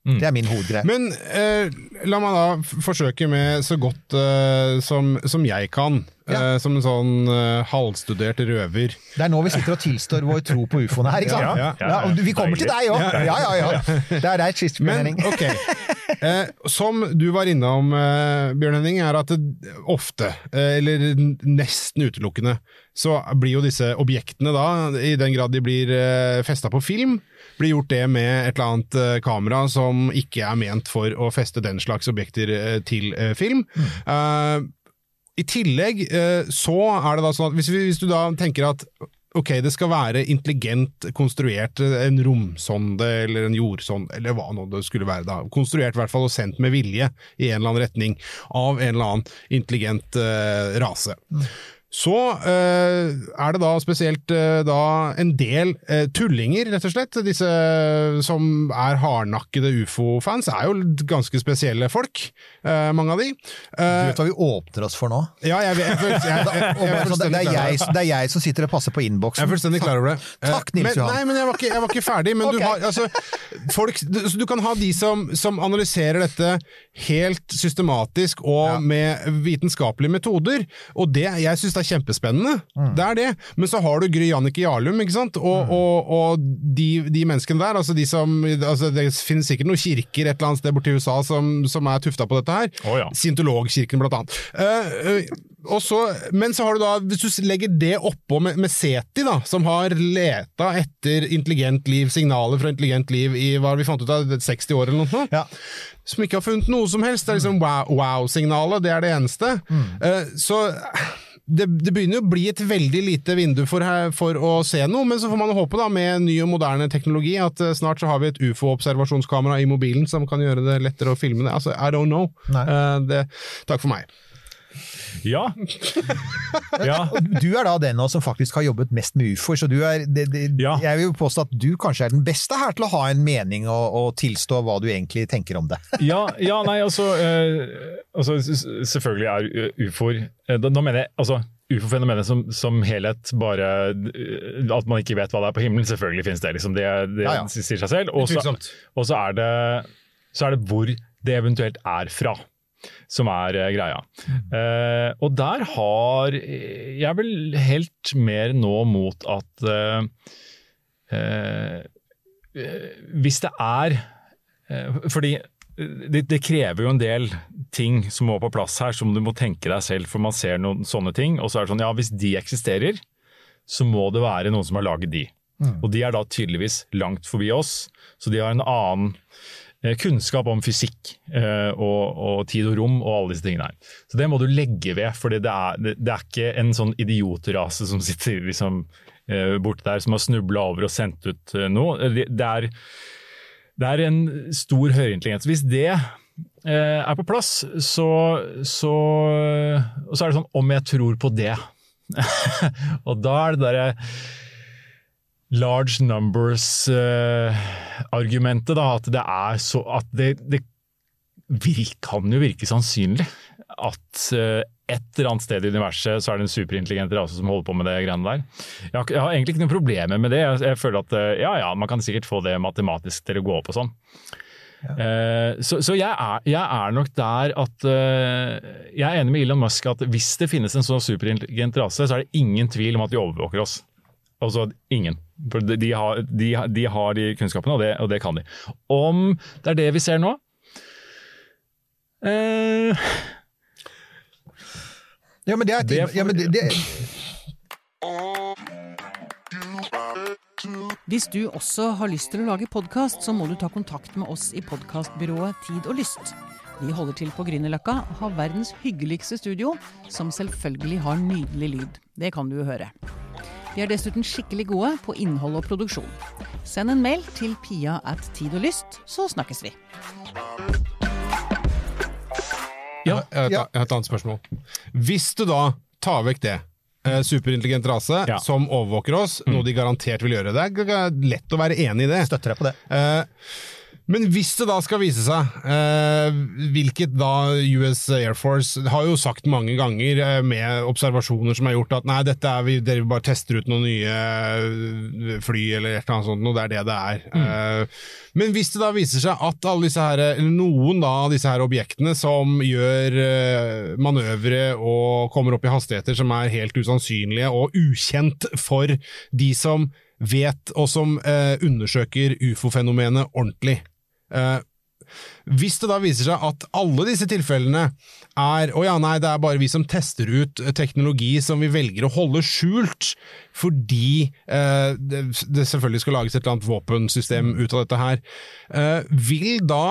Det er min hovedgreie. Men eh, la meg da forsøke med så godt eh, som, som jeg kan, Ja. eh, som en sånn eh, halvstudert røver. Det er nå vi sitter og tilstår vår tro på ufoene her, ikke sant? Ja, ja, ja. vi kommer til deg òg! Ja, ja, ja. Det er deg, Men Henning. eh, som du var innom, eh, Bjørn Henning, er at det ofte, eh, eller nesten utelukkende, så blir jo disse objektene da, i den grad de blir eh, festa på film, blir gjort det med et eller annet eh, kamera som ikke er ment for å feste den slags objekter eh, til film. film. Uh, I tillegg uh, så er det da sånn at hvis, vi, hvis du da tenker at Ok, det skal være intelligent konstruert, eh, en romsonde eller en jordsonde, eller hva nå det skulle være da. Konstruert i hvert fall og sendt med vilje i en eller annen retning av en eller annen intelligent uh, rase. Så eh, er det da spesielt eh, da en del eh, tullinger, rett og slett. Disse som er hardnakkede ufo-fans, er jo ganske spesielle folk, mange av de. Du Eh, vet hva vi åpner oss for nå? ja, jeg, jeg, det, det, er det. jeg, er jeg som sitter og passer på Jeg er fullstendig klar over det. Takk, Nils Johan. Nei, men jeg var ikke, var ikke ferdig. Men okay. du har altså folk, du, du kan ha de som, som analyserer dette helt systematisk og med vitenskapelige metoder. Og det, jeg syns er kjempespennende. Mm. Det er det. Men så har du Gry Jannicke Jarlum, ikke sant. Og, Mm. og, og de, de menneskene der, altså de som altså Det finnes sikkert noen kirker et eller annet sted borti USA som, som er tufta på dette her. Oh, ja. Scientologkirken, blant annet. Uh, uh, og så, men så har du da, hvis du legger det oppå med, med SETI, da, som har leta etter intelligent liv, signaler fra intelligent liv i hva vi fant ut av 60 år eller noe, sånt, Ja. som ikke har funnet noe som helst. Det er liksom wow- wow-signalet, det er det eneste. Eh, så det, det begynner jo å bli et veldig lite vindu for, for å se noe, men så får man håpe da med ny og moderne teknologi at eh, snart så har vi et ufo-observasjonskamera i mobilen som kan gjøre det lettere å filme det. Altså, I don't know. Eh, det, takk for meg. Ja. ja. Du er da den av oss som faktisk har jobbet mest med ufoer, så du er det, det, Ja. Jeg vil påstå at du kanskje er den beste her til å ha en mening og, og tilstå hva du egentlig tenker om det. Ja, ja nei, altså, eh, altså Selvfølgelig er ufoer eh, da, da mener jeg altså ufo-fenomenet som, som helhet bare eh, At man ikke vet hva det er på himmelen, selvfølgelig finnes det. liksom Det, det Ja, ja. sier seg selv. Og. Og så er, det, så er det hvor det eventuelt er fra. Som er eh, greia. Uh, og der har jeg vel helt mer nå mot at uh, uh, Hvis det er Fordi det, det, krever jo en del ting som må på plass her, som du må tenke deg selv, for man ser noen sånne ting. Og så er det sånn, ja hvis de eksisterer, så må det være noen som har laget de. Mm. Og de er da tydeligvis langt forbi oss, så de har en annen kunnskap om fysikk eh, og, og, tid og rom og alle disse tingene her. Så det må du legge ved, for det det, er ikke en sånn idiotrase som sitter liksom eh, borte der som har snubla over og sendt ut eh, noe. Det, det er det er en stor høyintelligens. Hvis det eh, er på plass, så, så, så, er det sånn om jeg tror på det. og da er det derre large numbers-argumentet, uh, at det er så At det, det virk, kan jo virke sannsynlig at uh, et eller annet sted i universet så er det en superintelligent rase som holder på med det greiene der. Jeg har, jeg har, egentlig ikke noen problemer med det. Jeg, jeg, føler at eh, ja ja, man kan sikkert få det matematisk til å gå opp og sånn. Ja. Uh, så, så jeg, er, jeg, er, nok der at uh, Jeg er enig med Elon Musk at hvis det finnes en sånn superintelligent rase, så er det ingen tvil om at de overvåker oss. Altså ingen. De, har, de, de har, de kunnskapene, og det, og det, kan de. Om det er det vi ser nå eh, ja, men det er det, ja, men det, det Hvis du også har lyst til å lage podkast, så må du ta kontakt med oss i podkastbyrået Tid og Lyst. Vi holder til på Grünerløkka og har verdens hyggeligste studio, som selvfølgelig har nydelig lyd. Det kan du jo høre. Vi er dessuten skikkelig gode på innhold og produksjon. Send en mail til pia at tid og lyst, så snakkes vi. Ja. Jeg, har et, jeg har et annet spørsmål. Hvis du da tar vekk det, eh, superintelligent rase ja. som overvåker oss, mm. noe de garantert vil gjøre. Det er lett å være enig i det. Støtter deg på det. Eh, men hvis det da skal vise seg, eh, hvilket da US Air Force har jo sagt mange ganger eh, med observasjoner som har gjort at nei, dette er vi, dere bare tester ut noen nye eh, fly eller et eller annet sånt, og det er det det er. Mm. Eh, men hvis det da viser seg at her, eller noen da av disse her objektene som gjør eh, manøvre og kommer opp i hastigheter som er helt usannsynlige og ukjent for de som vet og som eh, undersøker ufo-fenomenet ordentlig, Uh, hvis det da viser seg at alle disse tilfellene er å ja, nei, det er bare vi som tester ut teknologi som vi velger å holde skjult, fordi eh, det, det, selvfølgelig skal lages et eller annet våpensystem ut av dette her, eh, vil da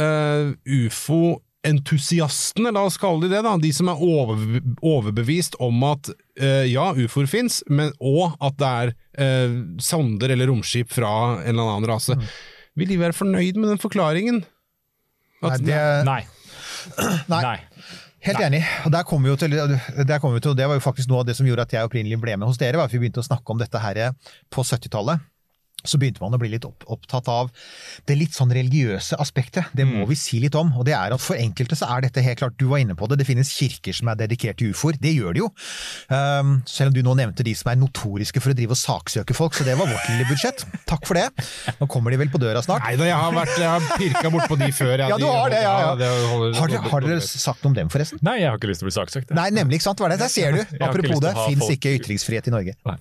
eh, ufo entusiastene, la oss kalle de det, da, de som er over, overbevist om at uh, ja, ufoer fins, og at det er uh, sonder eller romskip fra en eller annen rase. Mm. Vil de være fornøyd med den forklaringen? At, nei, det, nei. nei. nei. Helt enig. og der kom vi, til, der kommer vi til, Det var jo faktisk noe av det som gjorde at jeg opprinnelig ble med hos dere. var at Vi begynte å snakke om dette her på 70-tallet så begynte man å bli litt opptatt av det litt sånn religiøse aspektet. Det må mm. vi si litt om. og det er at For enkelte så er dette helt klart, du var inne på det, det finnes kirker som er dedikert til ufoer. Det gjør det jo. Um, selv om du nå nevnte de som er notoriske for å drive og saksøke folk, så det var vårt lille budsjett. Takk for det. Nå kommer de vel på døra snart. Nei da, jeg har, vært, jeg har pirka bortpå de før. Ja, du har det, ja. ja. Har, dere, har, dere, sagt om dem, forresten? Nei, jeg har ikke lyst til å bli saksøkt. Nei, nemlig, ikke sant. Hva er det? Der ser du. Apropos det, fins ikke ytringsfrihet i Norge. Nei.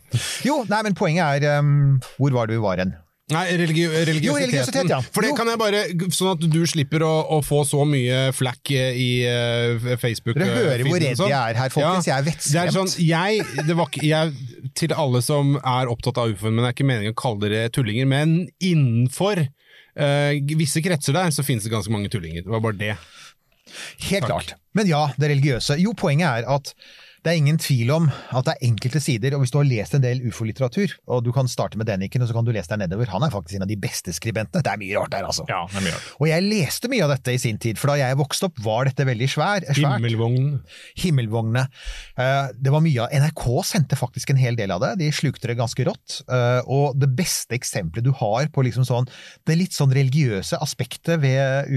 Jo, nei, men poenget er um, Hvor var det vi var hen? Nei, religi religiøsiteten. Jo, religiøsitet, ja. For det jo. kan jeg bare, Sånn at du slipper å, å få så mye flack i uh, Facebook. Dere hører hvor redd sånn. jeg er her, folkens. Ja, jeg er vettskremt. Sånn, jeg, det var, jeg, til alle som er opptatt av ufoen, men det er ikke meningen å kalle dere tullinger, men innenfor uh, visse kretser der, så finnes det ganske mange tullinger. Det var bare det. Helt Takk. klart. Men ja, det religiøse. Jo, poenget er at det er ingen tvil om at det er enkelte sider, og hvis du har lest en del ufo-litteratur, og du kan starte med Deniken, og så kan du lese deg nedover, han er faktisk en av de beste skribentene. Det er mye rart der, altså. Ja, det er mye rart. Og jeg leste mye av dette i sin tid, for da jeg vokste opp var dette veldig svær, svært. Himmelvognen. Himmelvognene. Eh, det var mye av NRK sendte faktisk en hel del av det, de slukte det ganske rått. Eh, og det beste eksempelet du har på liksom sånn, det litt sånn religiøse aspektet ved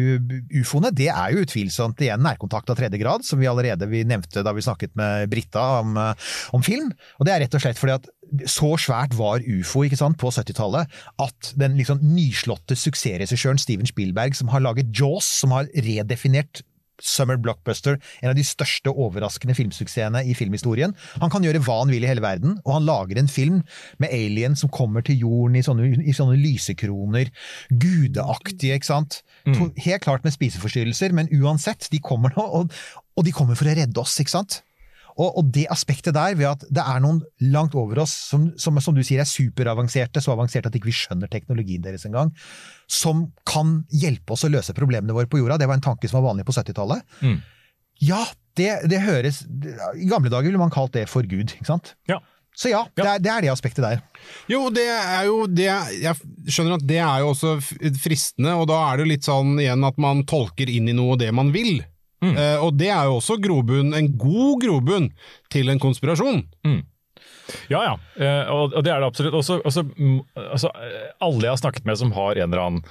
ufoene, det er jo utvilsomt igjen nærkontakt av tredje grad, som vi allerede vi nevnte da vi snakket med Britta om, eh, om, film. Og det er rett og slett fordi at så svært var ufo ikke sant, på 70-tallet at den liksom nyslåtte suksessregissøren Steven Spielberg, som har laget Jaws, som har redefinert Summer Blockbuster, en av de største overraskende filmsuksessene i filmhistorien. Han kan gjøre hva han vil i hele verden, og han lager en film med aliens som kommer til jorden i sånne, i sånne lysekroner. Gudeaktige, ikke sant. Mm. helt klart med spiseforstyrrelser, men uansett, de kommer nå, og, og de kommer for å redde oss, ikke sant. Og, og det aspektet der, ved at det er noen langt over oss som, som, som du sier er superavanserte, så avanserte at ikke vi ikke skjønner teknologien deres engang, som kan hjelpe oss å løse problemene våre på jorda. Det var en tanke som var vanlig på 70-tallet. Mm. Ja, det, det høres I gamle dager ville man kalt det for Gud, ikke sant? Ja. Så ja, Det, er, det er det aspektet der. Jo, det er jo det Jeg skjønner at det er jo også fristende, og da er det jo litt sånn igjen at man tolker inn i noe det man vil. Eh, og det er jo også grobunn, en god grobunn til en konspirasjon. Ja, ja, uh, og og det er det absolutt. Også, også, mm, altså, eh, alle jeg har snakket med som har en eller annen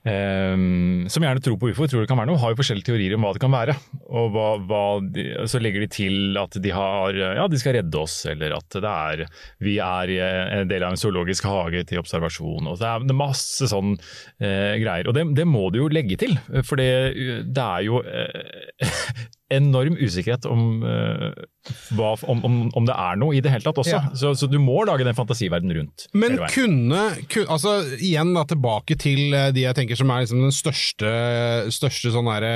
som gjerne tror på ufo, tror det kan være noe, har jo forskjellige teorier om hva det kan være. Og hva, hva de, så legger de til at de har, ja, de skal redde oss, eller at er, vi er en del av en zoologisk hage til observasjon. Og det er masse sånn eh, greier. Og det, det må du jo legge til, for det, det er jo eh, enorm usikkerhet om, eh, hva, om, om, om det er noe i det hele tatt også. Ja. Så, så du må lage den fantasiverdenen rundt. Men kunne, kun- altså igjen da tilbake til eh, de jeg tenker som er liksom den største, største sånn derre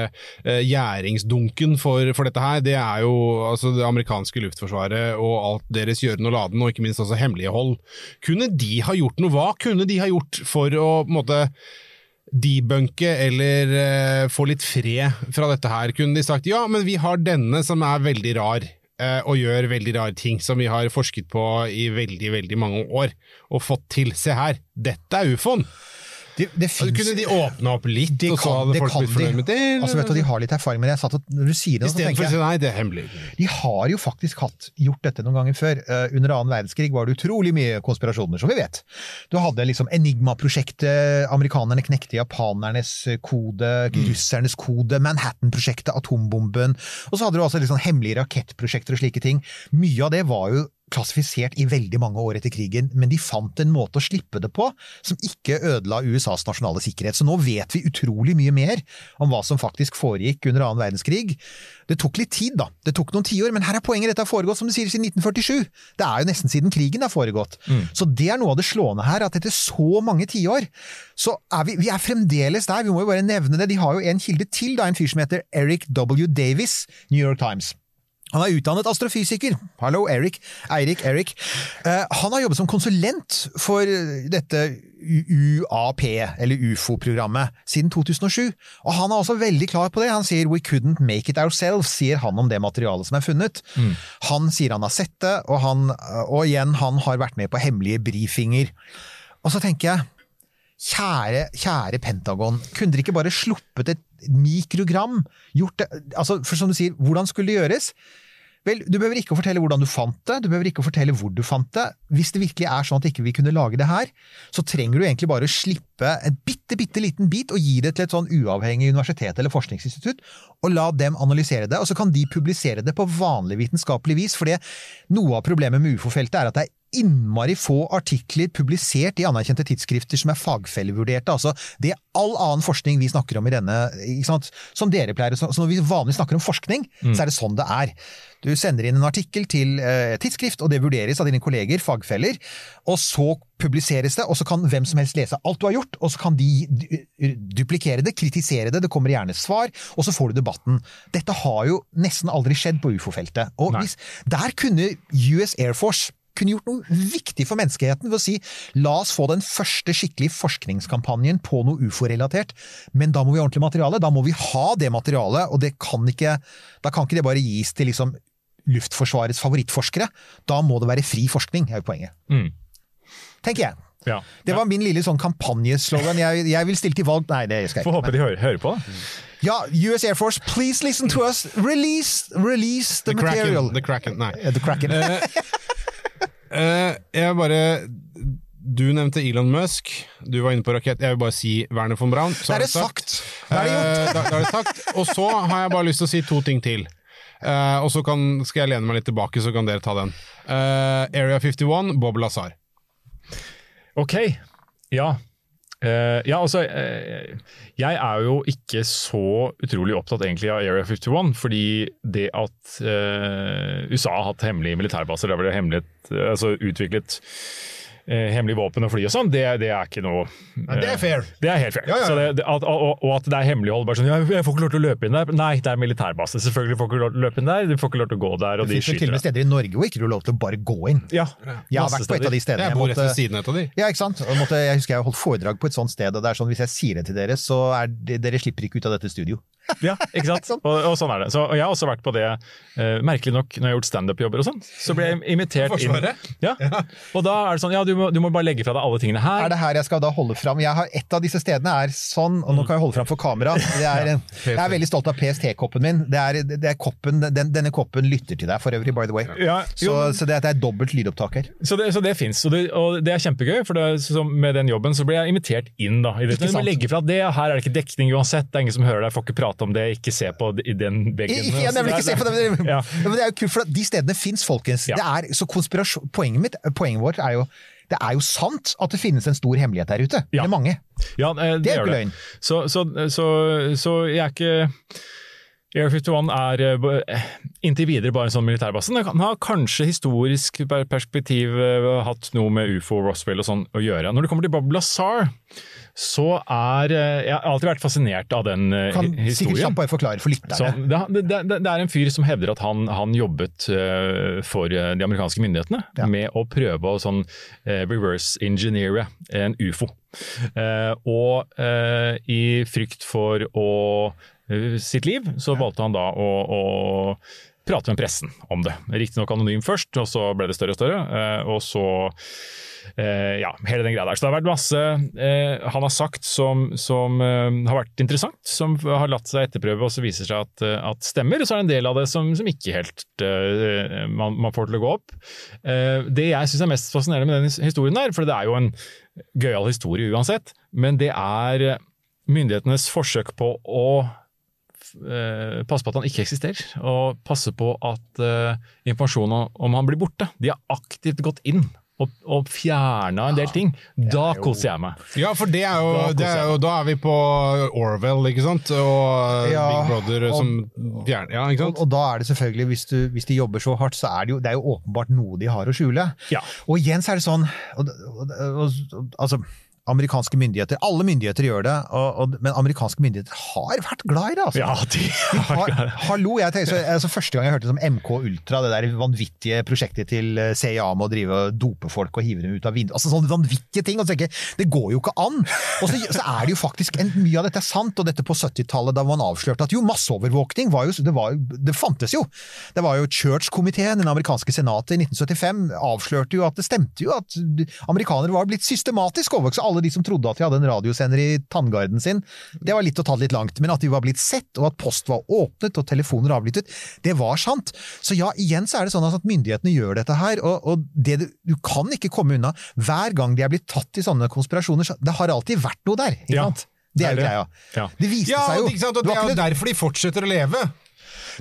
uh, gjæringsdunken for, for dette her, det er jo altså det amerikanske luftforsvaret og alt deres gjøren og laden, og ikke minst også hemmelighold. Kunne de ha gjort noe? Hva kunne de ha gjort for å på en måte debunke eller eh, få litt fred fra dette her? Kunne de sagt ja, men vi har denne som er veldig rar, eh, og gjør veldig rare ting som vi har forsket på i veldig, veldig mange år, og fått til. Se her, dette er ufoen! Det, det finnes- kunne de åpne opp litt, det og så hadde folk blitt fornøyd med det? Altså, vet du, De har litt erfaring med det. Jeg satt og, når du sier det, så tenker å si nei, det er hemmelig. De har jo faktisk hatt, gjort dette noen ganger før. Uh, under annen verdenskrig var det utrolig mye konspirasjoner, som vi vet. Du hadde liksom Enigma-prosjektet, amerikanerne knekte japanernes kode, russernes kode, Manhattan-prosjektet, atombomben. Og så hadde du altså sånn hemmelige rakettprosjekter og slike ting. Mye av det var jo klassifisert i veldig mange år etter krigen, men de fant en måte å slippe det på som ikke ødela USAs nasjonale sikkerhet. Så nå vet vi utrolig mye mer om hva som faktisk foregikk under annen verdenskrig. Det tok litt tid, da. Det tok noen tiår, men her er poenget. Dette har foregått som du sier, siden 1947. Det er jo nesten siden krigen har foregått. Så det er noe av det slående her, at etter så mange tiår, så er vi, vi er fremdeles der. Vi må jo bare nevne det. De har jo en kilde til, da, en fyr som heter Eric W. Davis, New York Times. Han er utdannet astrofysiker. Hallo, Eric. Eirik, Eric. Uh, han har jobbet som konsulent for dette UAP, eller UFO-programmet, siden 2007. Og han er også veldig klar på det. Han sier 'we couldn't make it ourselves', sier han om det materialet som er funnet. Han sier han har sett det, og, han, og igjen, han har vært med på hemmelige brifinger. Og så tenker jeg Kjære, kjære Pentagon, kunne dere ikke bare sluppet et mikrogram? Gjort det, altså, for som du sier, hvordan skulle det gjøres? Vel, du behøver ikke å fortelle hvordan du fant det, du behøver ikke å fortelle hvor du fant det. Hvis det virkelig er sånn at ikke vi kunne lage det her, så trenger du egentlig bare å slippe en bitte, bitte liten bit og gi det til et sånn uavhengig universitet eller forskningsinstitutt, og la dem analysere det, og så kan de publisere det på vanlig vitenskapelig vis, for noe av problemet med ufo-feltet er at det er innmari få artikler publisert i anerkjente tidsskrifter som er fagfellevurderte. Altså, det er all annen forskning vi snakker om i denne, ikke sant? som dere pleier Så når vi vanligvis snakker om forskning, så er det sånn det er. Du sender inn en artikkel til eh, tidsskrift, og det vurderes av dine kolleger, fagfeller, og så publiseres det, og så kan hvem som helst lese alt du har gjort, og så kan de duplikere det, kritisere det, det kommer gjerne svar, og så får du debatten. Dette har jo nesten aldri skjedd på ufo-feltet. Og hvis, der kunne US Air Force kunne gjort noe viktig for menneskeheten ved å si la oss få den første skikkelig forskningskampanjen på noe ufo-relatert, men da må vi ha ordentlig materiale. Da må vi ha det materialet, og det kan ikke, da kan ikke det bare gis til liksom Luftforsvarets favorittforskere. Da må det være fri forskning, er jo poenget. Mm. Tenker jeg. Ja. Det var min lille sånn kampanjeslogan. Jeg, jeg vil stille til valg Nei, det skal jeg Får ikke. håpe de hører, hører på. da. Ja, US Air Force, please listen to us. Release, release the, The material. Kraken. The Kraken. Nei. Eh, the Kraken. Eh, jeg bare Du nevnte Elon Musk. Du var inne på rakett. Jeg vil bare si Werner von Braun. så det er det sagt. Det er det Eh, gjort. da, da er det sagt. Og så har jeg bare lyst til å si to ting til. Uh, og så kan, skal jeg lene meg litt tilbake, så kan dere ta den. Uh, Area 51, Bob Lazar. Ok, ja. Eh, ja, altså, eh, jeg er jo ikke så utrolig opptatt egentlig av Area 51, fordi det at eh, USA har hatt hemmelige militærbaser, det har vært altså utviklet eh, hemmelig våpen og fly og sånn, det, det er ikke noe eh, det er fair. Det er helt fair. Ja, ja, ja. Så det, at, og, og at det er hemmelighold. bare sånn, ja, 'Jeg får ikke lov til å løpe inn der.' Nei, det er militærbase. Selvfølgelig får du ikke lov til å løpe inn der. Du får ikke lov til å gå der, og Det de skyter vel til og med steder i Norge hvor ikke du har lov til å bare gå inn. Ja, Jeg har vært på et av de stedene. Jeg bor rett ved siden av de. Ja, ikke sant? Jeg, måtte, jeg husker jeg holdt foredrag på et sånt sted, og det er sånn hvis jeg sier det til dere, så er det, dere slipper ikke ut av dette studio. Ja, ikke sant? Og, og sånn er det. Så, og jeg har også vært på det, uh, merkelig nok, når jeg har gjort standup-jobber og sånn, så ble jeg invitert inn. Ja. Og da er det sånn, ja, du må, du må bare legge fra deg alle tingene her. Er det her jeg skal da holde fram? Jeg har, et av disse stedene er sånn, og nå kan jeg holde fram for kamera. Det er, jeg er veldig stolt av PST-koppen min. Det er, det er koppen, den, denne koppen lytter til deg for øvrig, by the way. Ja, Så, jo, så det, er- det er dobbelt lydopptak her. Så det, så det fins, og, det- og det er kjempegøy. For det, så med den jobben så ble jeg invitert inn. da. I det. Du må legge fra det, her er det ikke dekning uansett, det er ingen som hører deg, får ikke prate om det, ikke se på i den veggen. Ja, nemlig ikke se på det, men, Ja. men det er jo kult, for de stedene fins, folkens. Ja. Det er, så poenget, mitt, poenget vårt er jo det er jo sant at det finnes en stor hemmelighet der ute. Ja. Eller mange. Ja, eh, det, Det er jo ikke løgn. Så, så, så, så jeg er ikke Air 51 er eh, inntil videre bare en sånn militærbase. Den har kanskje historisk perspektiv eh, hatt noe med ufo, Roswell og sånn å gjøre. Når det kommer til Bob Lazar, så er eh, Jeg har alltid vært fascinert av den eh, Kan hi- sikkert historien. kjapt forklare for Så lytterne. det, det, det, det er en fyr som hevder at han, han jobbet eh, for de amerikanske myndighetene Ja. med å prøve å sånn reverse engineere en ufo. Og i frykt for å, sitt liv, så valgte han da å, å prate med pressen om det. Riktignok anonym først, og så ble det større og større. eh, og så Eh, ja, hele den greia der. Så det har vært masse eh, han har sagt som, som har vært interessant, som har latt seg etterprøve og så viser seg at, at stemmer. Og så er det en del av det som, som ikke helt man, man får til å gå opp. Det jeg syns er mest fascinerende med den historien der, for det er jo en gøyal historie uansett, men det er myndighetenes forsøk på å passe på at han ikke eksisterer, og passe på at uh, informasjonen om- han blir borte. De har aktivt gått inn og, og fjerna en del ting. Da jo- koser jeg meg. Ja, for det er jo, Da det er jo Da er vi på Orwell, ikke sant? Og Ja, Big Brother og- som fjerner Ja, ikke Og, sant? og da er det selvfølgelig, hvis, du, hvis de jobber så hardt, så er det jo, det er jo åpenbart noe de har å skjule. Ja. Og igjen så er det sånn og, og, og, Altså, amerikanske myndigheter Alle myndigheter gjør det, og, og, men amerikanske myndigheter har vært glad i det, altså. Ja, de Har, hallo, jeg tenker, så, altså, Første gang jeg hørte om MK Ultra, det der vanvittige prosjektet til eh, CIA med å drive og dope folk og hive dem ut av vinduet altså Sånne vanvittige ting. og så tenker jeg, Det går jo ikke an! Og så, så er det jo faktisk en, Mye av dette er sant, og dette på 70-tallet da man avslørte at jo, masseovervåkning var jo, det, var, det fantes jo. Det var jo Church-komiteen, den amerikanske senatet i 1975, avslørte jo at det stemte jo at amerikanere var blitt systematisk overvåket. Alle de som trodde at de hadde en radiosender i tanngarden sin, det var litt å ta det litt langt. Men at de var blitt sett, og at post var åpnet og telefoner avlyttet, det var sant. Så ja, igjen så er det sånn at myndighetene gjør dette her, og, og det du, du kan ikke komme unna. Hver gang de er blitt tatt i sånne konspirasjoner, så det har alltid vært noe der. ikke Ja, sant? Det er jo greia. det. Ja. Det viste Ja, seg jo. ikke sant? Og Det er jo derfor de fortsetter å leve.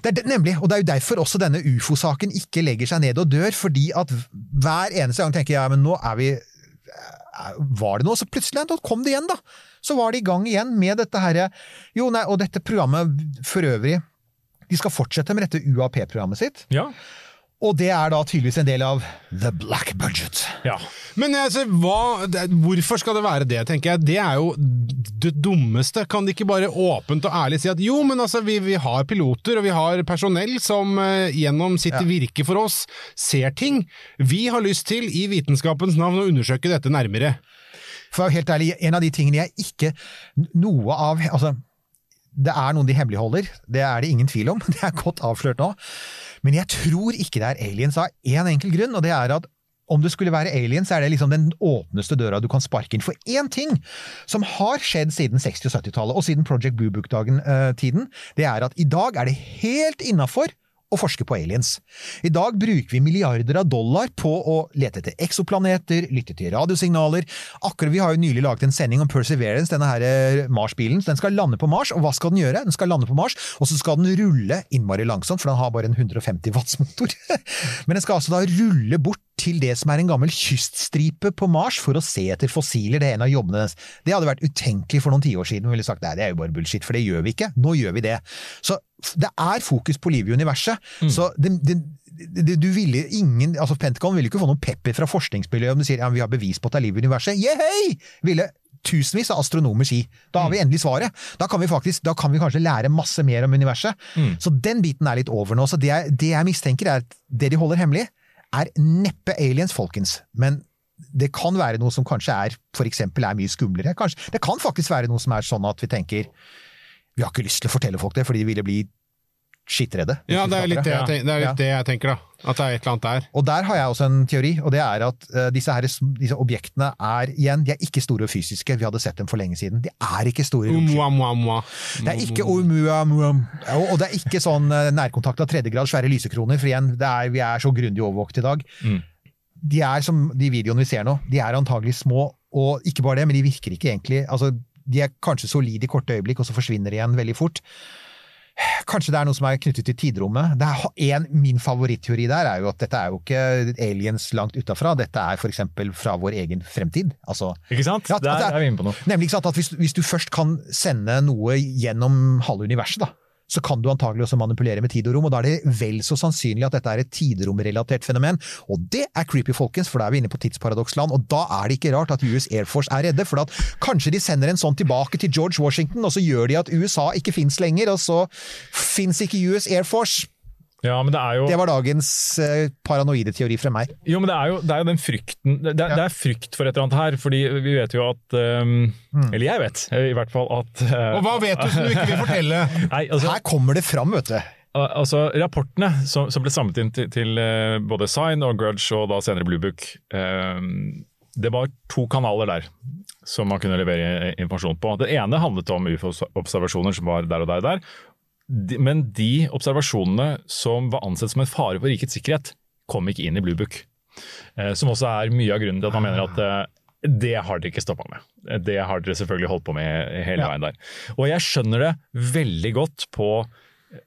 det er det, nemlig, og det er jo derfor også denne ufo-saken ikke legger seg ned og dør, fordi at hver eneste gang tenker jeg ja, men nå er vi Var det noe? Så plutselig da kom det igjen, da! Så var de i gang igjen med dette herre Jo, nei, og dette programmet for øvrig De skal fortsette med dette UAP-programmet sitt, Ja. Og det er da tydeligvis en del av The Black Budget. ja. Men altså, hva, hvorfor skal det være det, tenker jeg. Det er jo det dummeste. Kan de ikke bare åpent og ærlig si at jo, men altså, vi, vi har piloter og vi har personell som uh, gjennom sitt Ja. virke for oss ser ting. Vi har lyst til, i vitenskapens navn, å undersøke dette nærmere. For å være helt ærlig, en av de tingene jeg ikke Noe av Altså, det er noen de hemmeligholder, det er det ingen tvil om. Det er godt avslørt nå. Men jeg tror ikke det er aliens av én enkel grunn, og det er at om det skulle være aliens, så er det liksom den åpneste døra du kan sparke inn. For én ting som har skjedd siden 60- og 70-tallet, og siden Project Blue Book-tiden, det er at i dag er det helt innafor å forske på aliens. I dag bruker vi milliarder av dollar på å lete etter eksoplaneter, lytte til radiosignaler. Akkurat Vi har jo nylig laget en sending om Perseverance, denne her eh, Mars-bilen. Den skal lande på Mars, og hva skal den gjøre? Den skal lande på Mars, og så skal den rulle innmari langsomt, for den har bare en 150 watts motor. Men den skal altså da rulle bort til det som er en gammel kyststripe på Mars for å se etter fossiler. Det er en av jobbene deres. Det hadde vært utenkelig for noen tiår siden. Vi ville sagt nei, det er jo bare bullshit, for det gjør vi ikke. Nå gjør vi det. Så det er fokus på liv i universet. Så det, det, det, du ville ingen, altså Pentagon ville ikke få noen pepper fra forskningsmiljøet om du sier ja, vi har bevis på at det er liv i universet. Yehey! Ville tusenvis av astronomer si. Da har vi endelig svaret. Da kan vi faktisk, da kan vi kanskje lære masse mer om universet. Så den biten er litt over nå. Så det jeg, det jeg mistenker er at det de holder hemmelig, er neppe aliens, folkens. Men det kan være noe som kanskje er for eksempel er mye skumlere. Kanskje, det kan faktisk være noe som er sånn at vi tenker vi har ikke lyst til å fortelle folk det, fordi de ville bli skittredde. Ja, det er litt det jeg, tenk, det, er Ja. litt det jeg tenker, da. At det er et eller annet der. Og der har jeg også en teori, og det er at uh, disse, her, disse objektene er igjen, de er ikke store og fysiske. Vi hadde sett dem for lenge siden. De er ikke store. Umua, mua, mua. Det er ikke Oumuamua, og og det er ikke sånn uh, nærkontakt av tredje grad, svære lysekroner, for igjen, det er, vi er så grundig overvåket i dag. Mm. De er som de videoene vi ser nå, de er antagelig små, og ikke bare det, men de virker ikke egentlig altså, De er kanskje solide i korte øyeblikk, og så forsvinner de igjen veldig fort. Kanskje det er noe som er knyttet til tidrommet. Er en, min favoritteori der er jo at dette er jo ikke aliens langt utafra, dette er for eksempel fra vår egen fremtid. Altså, Ikke sant? Ja, at Der er- er vi inne på noe. Nemlig ikke sant, at hvis, hvis du først kan sende noe gjennom halve universet, da, så kan du antagelig også manipulere med tid og rom, og da er det vel så sannsynlig at dette er et tidromrelatert fenomen. Og det er creepy, folkens, for da er vi inne på tidsparadoksland, og da er det ikke rart at US Air Force er redde, for at kanskje de sender en sånn tilbake til George Washington, og så gjør de at USA ikke fins lenger, og så fins ikke US Air Force. Ja, men det er jo Det var dagens eh, paranoide teori fra meg. Jo, men det er jo, det er jo den frykten det, det, det er frykt for et eller annet her, fordi vi vet jo at um, Eller jeg vet eh, i hvert fall at uh, Og hva vet du som du ikke vil fortelle? Nei, altså, Her kommer det fram, vet du. Altså, Rapportene som, som ble samlet inn til, til uh, både Sign og Grudge og da senere Blue Book, eh, det var to kanaler der som man kunne levere informasjon på. Det ene handlet om ufo-observasjoner som var der og der og der. De, men de observasjonene som var ansett som en fare for rikets sikkerhet, kom ikke inn i Blue Book. Eh, som også er mye av grunnen til at man mener at eh, det har dere ikke stoppa med. Eh, Det har dere selvfølgelig holdt på med hele Ja. veien der. Og jeg skjønner det veldig godt på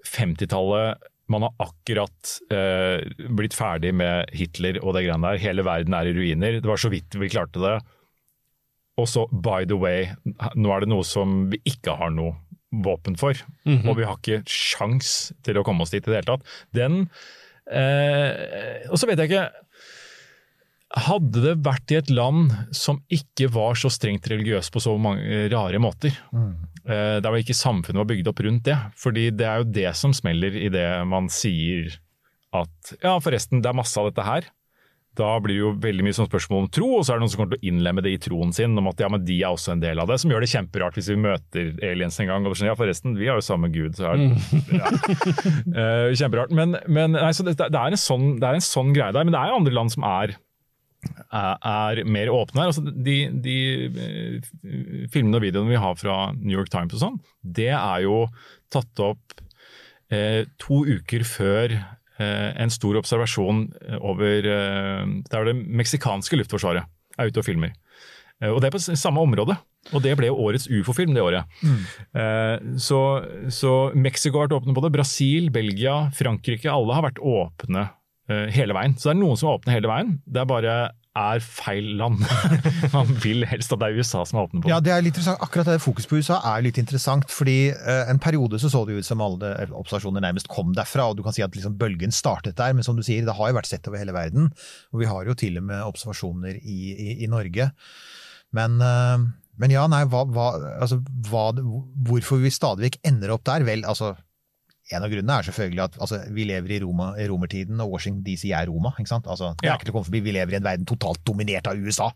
50-tallet. Man har akkurat eh, blitt ferdig med Hitler og det greiene der. Hele verden er i ruiner. Det var så vidt vi klarte det. Og så, by the way, nå er det noe som vi ikke har noe våpen for. Og vi har ikke sjans til å komme oss dit i det hele tatt. Den eh, Og så vet jeg ikke hadde det vært i et land som ikke var så strengt religiøst på så mange rare måter, eh, der var ikke samfunnet var bygd opp rundt det, fordi det er jo det som smeller i det man sier at ja, forresten, det er masse av dette her. Da blir det jo veldig mye sånn spørsmål om tro, og så er det noen som kommer til å innlemme det i troen sin, om at ja, men de er også en del av det, som gjør det kjemperart hvis vi møter aliens en gang. og sånn, Ja, forresten, vi har jo samme gud, så er det ja. uh, Kjemperart. Men, men nei, så det, det, er en sånn, det er en sånn greie der. Men det er jo andre land som er er, er mer åpne her. Altså, de, de eh, filmene og videoene vi har fra New York Times og sånn, det er jo tatt opp eh, to uker før en stor observasjon eh, over Det er det meksikanske luftforsvaret er ute og filmer. Eh, og det er på samme område. Og det ble årets ufo-film det året. Mm. så, så Mexico har vært åpne på det. Brasil, Belgia, Frankrike, alle har vært åpne eh, hele veien. Så det er noen som er åpne hele veien. Det er bare er feil land. Man vil helst at det er USA som er åpne på. Ja, det er litt interessant. Akkurat det fokuset på USA er litt interessant, fordi eh, en periode så så det ut som alle observasjoner nærmest kom derfra, og du kan si at liksom bølgen startet der, men som du sier, det har jo vært sett over hele verden, og vi har jo til og med observasjoner i, i, i Norge. Men, eh, men ja, nei, hva, hva, altså, hva, hvorfor vi stadig vekk ender opp der? Vel, altså en av grunnene er selvfølgelig at altså, vi lever i, Roma, i romertiden, og Washington DC er Roma. ikke sant? Altså, det er Ja. ikke til å komme forbi. Vi lever i en verden totalt dominert av USA.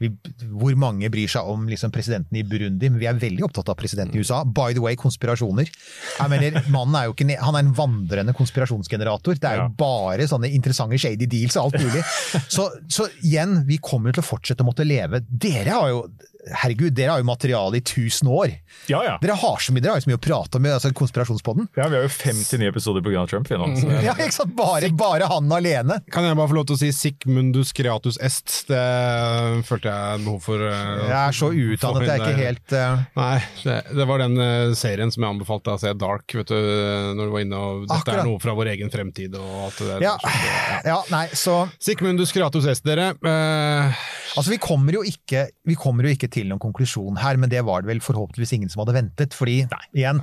Vi, hvor mange bryr seg om liksom, presidenten i Burundi? Men vi er veldig opptatt av presidenten i USA. By the way, konspirasjoner. Jeg mener, Mannen er jo ikke, han er en vandrende konspirasjonsgenerator. Det er jo Ja. bare sånne interessante shady deals og alt mulig. Så, så igjen, vi kommer til å fortsette å måtte leve. Dere har jo herregud, dere har jo materiale i tusen år. Ja, ja. Dere har så mye, dere har jo så mye å prate om i altså, konspirasjonspodden. ja vi har jo 59 episoder pga. Trump. Nå, så Ja, ikke sant? Bare, bare han alene. Kan jeg bare få lov til å si Sigmundus creatus est? Det følte jeg behov for. Uh, Jeg er så å få utdannet, jeg er ikke helt uh... Nei, det, det var den uh, serien som jeg anbefalte deg å se, Dark, vet du, når du var inne og Dette Akkurat. er noe fra vår egen fremtid og alt det der. Ja, ja. ja nei, så Sigmundus creatus est, dere. Altså, vi kommer, jo ikke, vi kommer jo ikke til noen konklusjon her, men det var det vel forhåpentligvis ingen som hadde ventet. Fordi, igjen,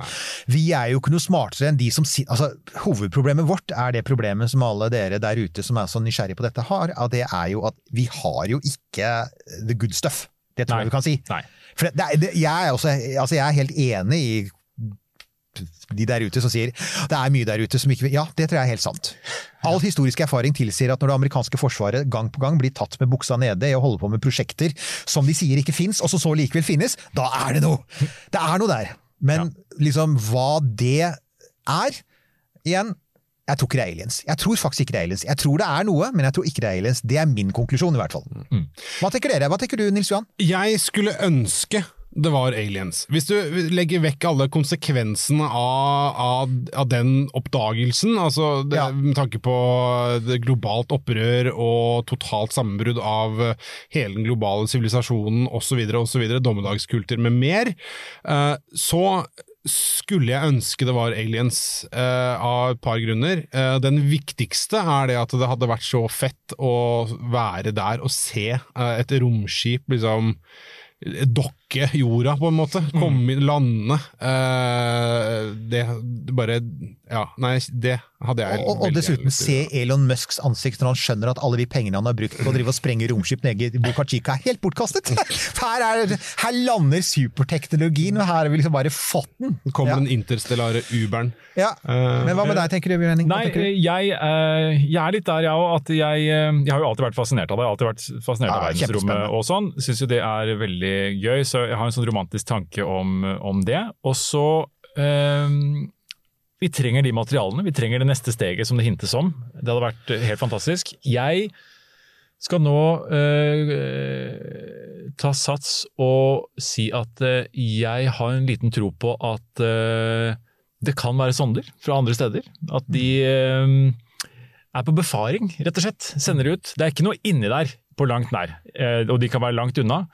vi er jo ikke noe smartere enn de som sitter Altså, hovedproblemet vårt er det problemet som alle dere der ute som er så nysgjerrige på dette har, at det er jo at vi har jo ikke the good stuff. Det tror Nei. jeg vi kan si. Nei. For det, det, jeg, er også, altså jeg er helt enig i de der ute som sier det er mye der ute som ikke vil Ja, det tror jeg er helt sant. All historisk erfaring tilsier at når det amerikanske forsvaret gang på gang blir tatt med buksa nede i å holde på med prosjekter som de sier ikke fins, og som så likevel finnes, da er det noe! Det er noe der. Men liksom hva det er Igjen, jeg tror ikke det er aliens. Jeg tror faktisk ikke det er aliens. Jeg tror det er noe, men jeg tror ikke det er aliens. Det er min konklusjon, i hvert fall. Hva tenker dere? Hva tenker du, Nils Johan? Jeg skulle ønske det var aliens. Hvis du legger vekk alle konsekvensene av, av, av den oppdagelsen, altså det, Ja. med tanke på det globalt opprør og totalt sammenbrudd av hele den globale sivilisasjonen osv., osv., dommedagskulter med mer, uh, så skulle jeg ønske det var aliens uh, av et par grunner. Uh, den viktigste er det at det hadde vært så fett å være der og se et romskip liksom dokke jorda, på en måte. Komme inn, lande. Uh, det, bare Ja, nei, det hadde jeg Og, og dessuten se. Elon Musks ansikt når han skjønner at alle de pengene han har brukt på å drive og sprenge romskip nede i Boca Chica er helt bortkastet! Her, er, her lander superteknologien, og her har vi liksom bare fått den! Kommer ja. den interstellare Uberen. Ja. Men hva med deg, tenker du, Bjørn Henning? Nei, jeg, eh, jeg er litt der, jeg òg. At jeg, eh, jeg har jo alltid vært fascinert av det. Jeg har alltid vært fascinert Ja, av verdensrommet og sånn. Syns jo det er veldig gøy, så jeg har en sånn romantisk tanke om, om det. Og så eh, Vi trenger de materialene. Vi trenger det neste steget som det hintes om. Det hadde vært helt fantastisk. Jeg skal nå eh, ta sats og si at eh, jeg har en liten tro på at eh, det kan være sonder fra andre steder. At de eh, er på befaring, rett og slett. Sender ut. Det er ikke noe inni der på langt nær, eh, og de kan være langt unna.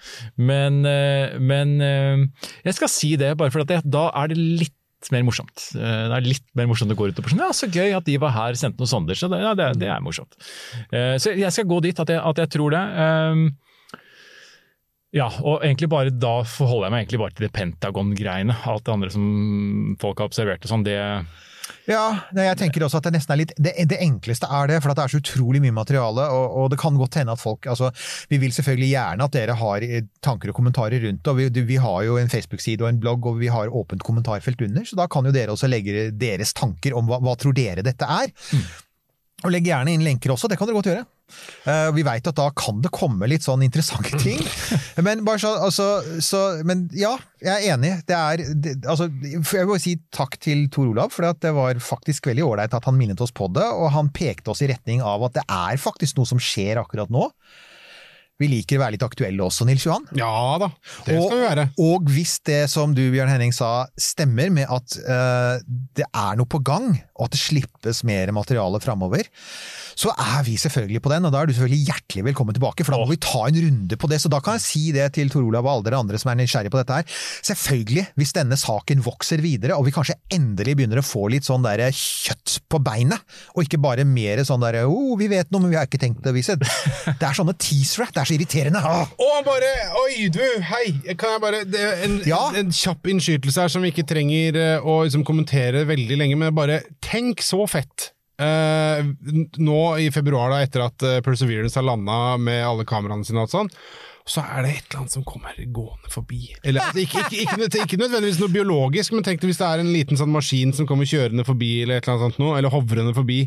Men, eh, men eh, jeg skal si det, bare for det, da er det litt mer morsomt. Det er litt mer morsomt å gå ut og sånn, ja, så gøy at de var her, sendte noen sonder, så det, ja, det, det er morsomt. Så jeg skal gå dit at jeg, at jeg tror det. Ja, og egentlig bare da forholder jeg meg egentlig bare til det Pentagon-greiene. Alt det andre som folk har observert og sånn, det Ja, jeg tenker også at det nesten er litt Det, det enkleste er det, for det er så utrolig mye materiale, og, og det kan godt hende at folk altså, Vi vil selvfølgelig gjerne at dere har eh, tanker og kommentarer rundt og vi, vi har jo en Facebook-side og en blogg, og vi har åpent kommentarfelt under, så da kan jo dere også legge deres tanker om hva, hva tror dere dette er. Og legg gjerne inn lenker også, det kan dere godt gjøre. Uh, vi veit at da kan det komme litt sånn interessante ting. Men, bare så, altså, så, men ja, jeg er enig. Det er, det, altså, jeg vil si takk til Tor Olav, for det var faktisk veldig ålreit at han minnet oss på det. Og han pekte oss i retning av at det er faktisk noe som skjer akkurat nå. Vi liker å være litt aktuelle også, Nils Johan. Ja da, det skal vi være. Og hvis det som du, Bjørn Henning, sa stemmer med at uh, det er noe på gang, og at det slippes mer materiale framover, så er vi selvfølgelig på den, og da er du selvfølgelig hjertelig velkommen tilbake, for da må vi ta en runde på det. Så da kan jeg si det til Tor Olav og alle dere andre som er nysgjerrige på dette her. Selvfølgelig, hvis denne saken vokser videre, og vi kanskje endelig begynner å få litt sånn der kjøtt på beinet, og ikke bare mer sånn der oh, vi vet noe, men vi har ikke tenkt å vise. Det er sånne teasere, det er så irriterende. Ah. Oh, bare Oi, du, hei! Kan jeg bare det en, Ja? en, en kjapp innskytelse her som vi ikke trenger eh, å liksom, kommentere veldig lenge, men bare tenk så fett! Eh, nå i februar, da, etter at eh, Perseverance har landa med alle kameraene sine og sånn, så er det et eller annet som kommer gående forbi. Eller, altså, ikke, ikke, ikke, ikke nødvendigvis noe biologisk, men tenk deg hvis det er en liten sånn maskin som kommer kjørende forbi, eller et eller annet sånt noe, eller hovrende forbi,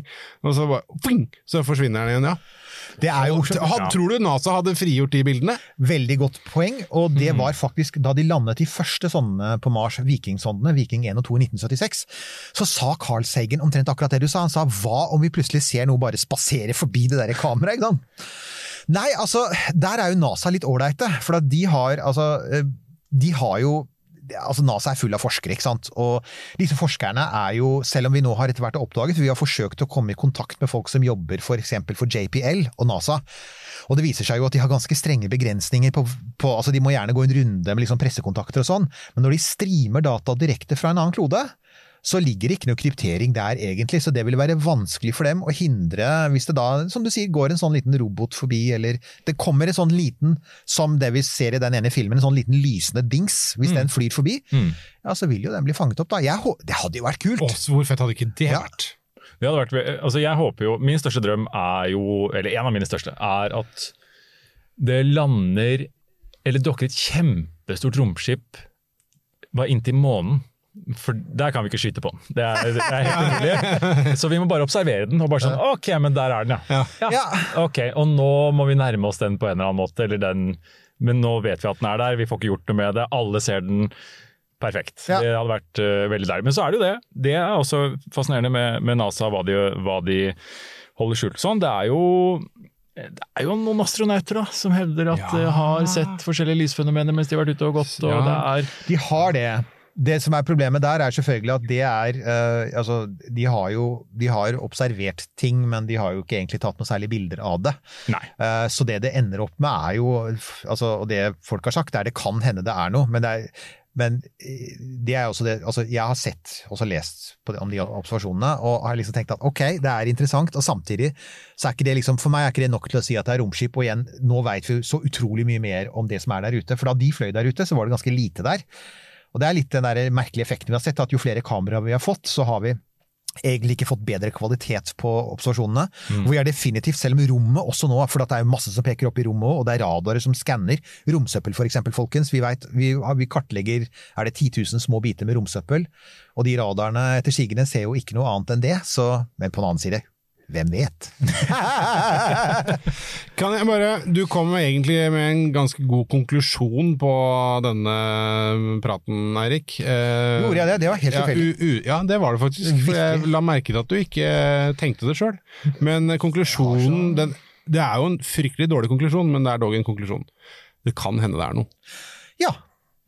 og så bare fing, så forsvinner den igjen, ja. Det er jo Had, Tror du NASA hadde frigjort de bildene? Veldig godt poeng, og det var faktisk da de landet de første sondene på Mars, Viking-sondene, Viking 1 og 2 i 1976, så sa Carl Sagen omtrent akkurat det du sa. Han sa hva om vi plutselig ser noe bare spasere forbi det der kameraet, ikke sant? Nei, altså, der er jo NASA litt ålreite, for de har altså eh, De har jo Altså NASA er full av forskere, ikke sant. Og disse forskerne er jo, selv om vi nå har etter hvert oppdaget, vi har forsøkt å komme i kontakt med folk som jobber for eksempel for JPL og NASA. Og det viser seg jo at de har ganske strenge begrensninger på, på altså De må gjerne gå en runde med liksom pressekontakter og sånn, men når de streamer data direkte fra en annen klode, så ligger det ikke noe kryptering der egentlig, så det vil være vanskelig for dem å hindre, hvis det da, som du sier, går en sånn liten robot forbi, eller det kommer en sånn liten, som det vi ser i den ene filmen, en sånn liten lysende dings, hvis den flyr forbi, ja, så vil jo den bli fanget opp da. Jeg, det hadde jo vært kult! Å, hvor fett hadde ikke det Ja. vært? Det hadde vært, altså jeg håper jo, Min største drøm er jo, eller en av mine største, er at det lander Eller dokker et kjempestort romskip bare inntil månen. For der kan vi ikke skyte på den. Det er, det er helt umulig. Så vi må bare observere den og bare sånn Ok, men der er den, ja. Ja. Ok, Og nå må vi nærme oss den på en eller annen måte. Eller den, men nå vet vi at den er der, vi får ikke gjort noe med det. Alle ser den. Perfekt. Ja. Det hadde vært uh, veldig deilig. Men så er det jo det. Det er også fascinerende med, med NASA, hva de, hva de holder skjult sånn. Det er jo det er jo noen astronauter da, som hevder at de har sett forskjellige lysfenomener mens de har vært ute og gått. og Ja. det er... De har det. Det som er problemet der, er selvfølgelig at det er eh, Altså, de har jo de har observert ting, men de har jo ikke egentlig tatt noe særlig bilder av det. Eh, så det det ender opp med, er jo altså, Og det folk har sagt, er det kan hende det er noe, men det er men eh, det er også det, altså jeg har sett og lest om de observasjonene og har liksom tenkt at ok, det er interessant, og samtidig så er ikke det liksom, for meg er ikke det nok til å si at det er romskip. Og igjen, nå vet vi så utrolig mye mer om det som er der ute. For da de fløy der ute, så var det ganske lite der. Og det er litt den der merkelige effekten vi har sett, at jo flere kameraer vi har fått, så har vi egentlig ikke fått bedre kvalitet på observasjonene. Og vi er definitivt, selv om rommet også nå, for det er masse som peker opp i rommet og det er radarer som skanner romsøppel for eksempel, folkens. Vi, vet, vi, vi kartlegger er det 10 000 små biter med romsøppel, og de radarene etter sigende ser jo ikke noe annet enn det, så, men på den annen side, hvem vet? Kan jeg bare, Du kom egentlig med en ganske god konklusjon på denne praten, Eirik. Eh, Gjorde jeg det? Det var helt ja, tilfeldig. u- Ja, det var det faktisk. For jeg la merke til at du ikke tenkte det sjøl. Men eh, konklusjonen den, Det er jo en fryktelig dårlig konklusjon, men det er dog en konklusjon. Det kan hende det er noe. Ja,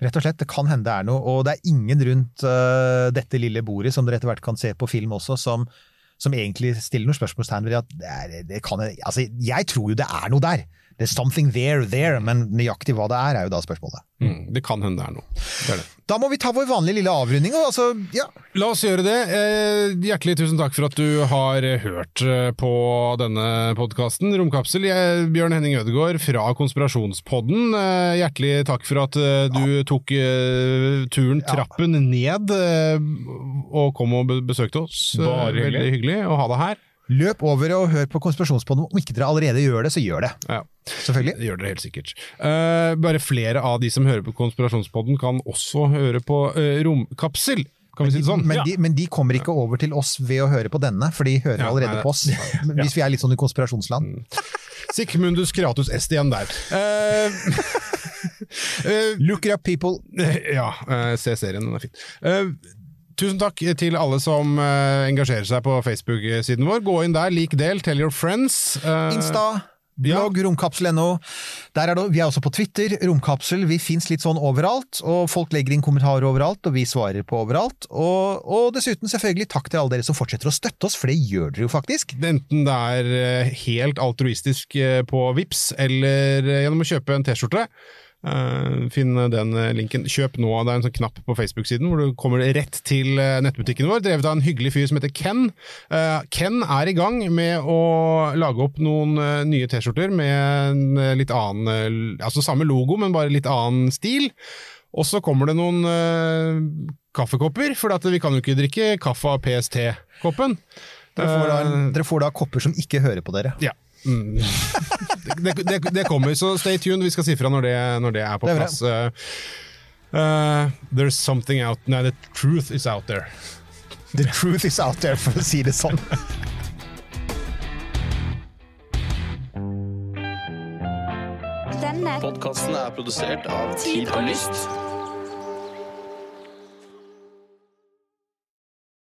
rett og slett. Det kan hende det er noe. Og det er ingen rundt uh, dette lille bordet, som dere etter hvert kan se på film også, som, som egentlig stiller noen spørsmålstegn ved at det, det kan Altså, jeg tror jo det er noe der. There's something there, there, men nøyaktig hva det er, er jo da spørsmålet. Mm, det kan hende det er noe. Det er det. Da må vi ta vår vanlige lille avrunding, altså, ja. La oss gjøre det. Eh, hjertelig tusen takk for at du har hørt eh, på denne podkasten. Romkapsel. Jeg, Bjørn Henning Ødegaard fra Konspirasjonspodden. Eh, hjertelig takk for at eh, du tok eh, turen trappen ned eh, og kom og besøkte oss. Eh, Bare hyggelig. Veldig hyggelig å ha deg her. Løp over og hør på Konspirasjonspodden. Om ikke dere allerede gjør det, så gjør det. Ja. Selvfølgelig. Det gjør dere helt sikkert. Uh, bare flere av de som hører på Konspirasjonspodden kan også høre på uh, Romkapsel. Kan vi si det sånn? Men, Ja. de, men de kommer ikke over til oss ved å høre på denne, for de hører Ja, allerede nei, på oss. Hvis vi er litt sånn i konspirasjonsland. Sikkmundus kreatus est igjen der. Uh, Look it up, people. Ja, se serien, den er fin. Tusen takk til alle som uh, engasjerer seg på Facebook-siden vår. Gå inn der, lik del, tell your friends. Uh, Insta, ja. blogg, romkapsel.no. Der er det, vi er også på Twitter, romkapsel. Vi fins litt sånn overalt, og folk legger inn kommentarer overalt, og vi svarer på overalt. Og, og dessuten selvfølgelig takk til alle dere som fortsetter å støtte oss, for det gjør dere jo faktisk. Enten det er eh, helt altruistisk på Vips eller gjennom å kjøpe en T-skjorte. Eh, Finn den eh, linken. Kjøp nå. Det er en sånn knapp på Facebook-siden hvor du kommer rett til eh, nettbutikken vår, drevet av en hyggelig fyr som heter Ken. Ken er i gang med å lage opp noen nye T-skjorter med en litt annen Altså samme logo, men bare litt annen stil. Og så kommer det noen kaffekopper, for vi kan jo ikke drikke kaffe av PST-koppen. Dere dere får da kopper som ikke hører på dere. ja. Mm. Det, det, det kommer, så stay tuned. Vi skal si fra når det, når det er på Det er plass. Uh, there's something out Nei, the truth is out there. The truth is out there, for å si det sånn. Denne Podkasten er produsert av Tid og Lyst.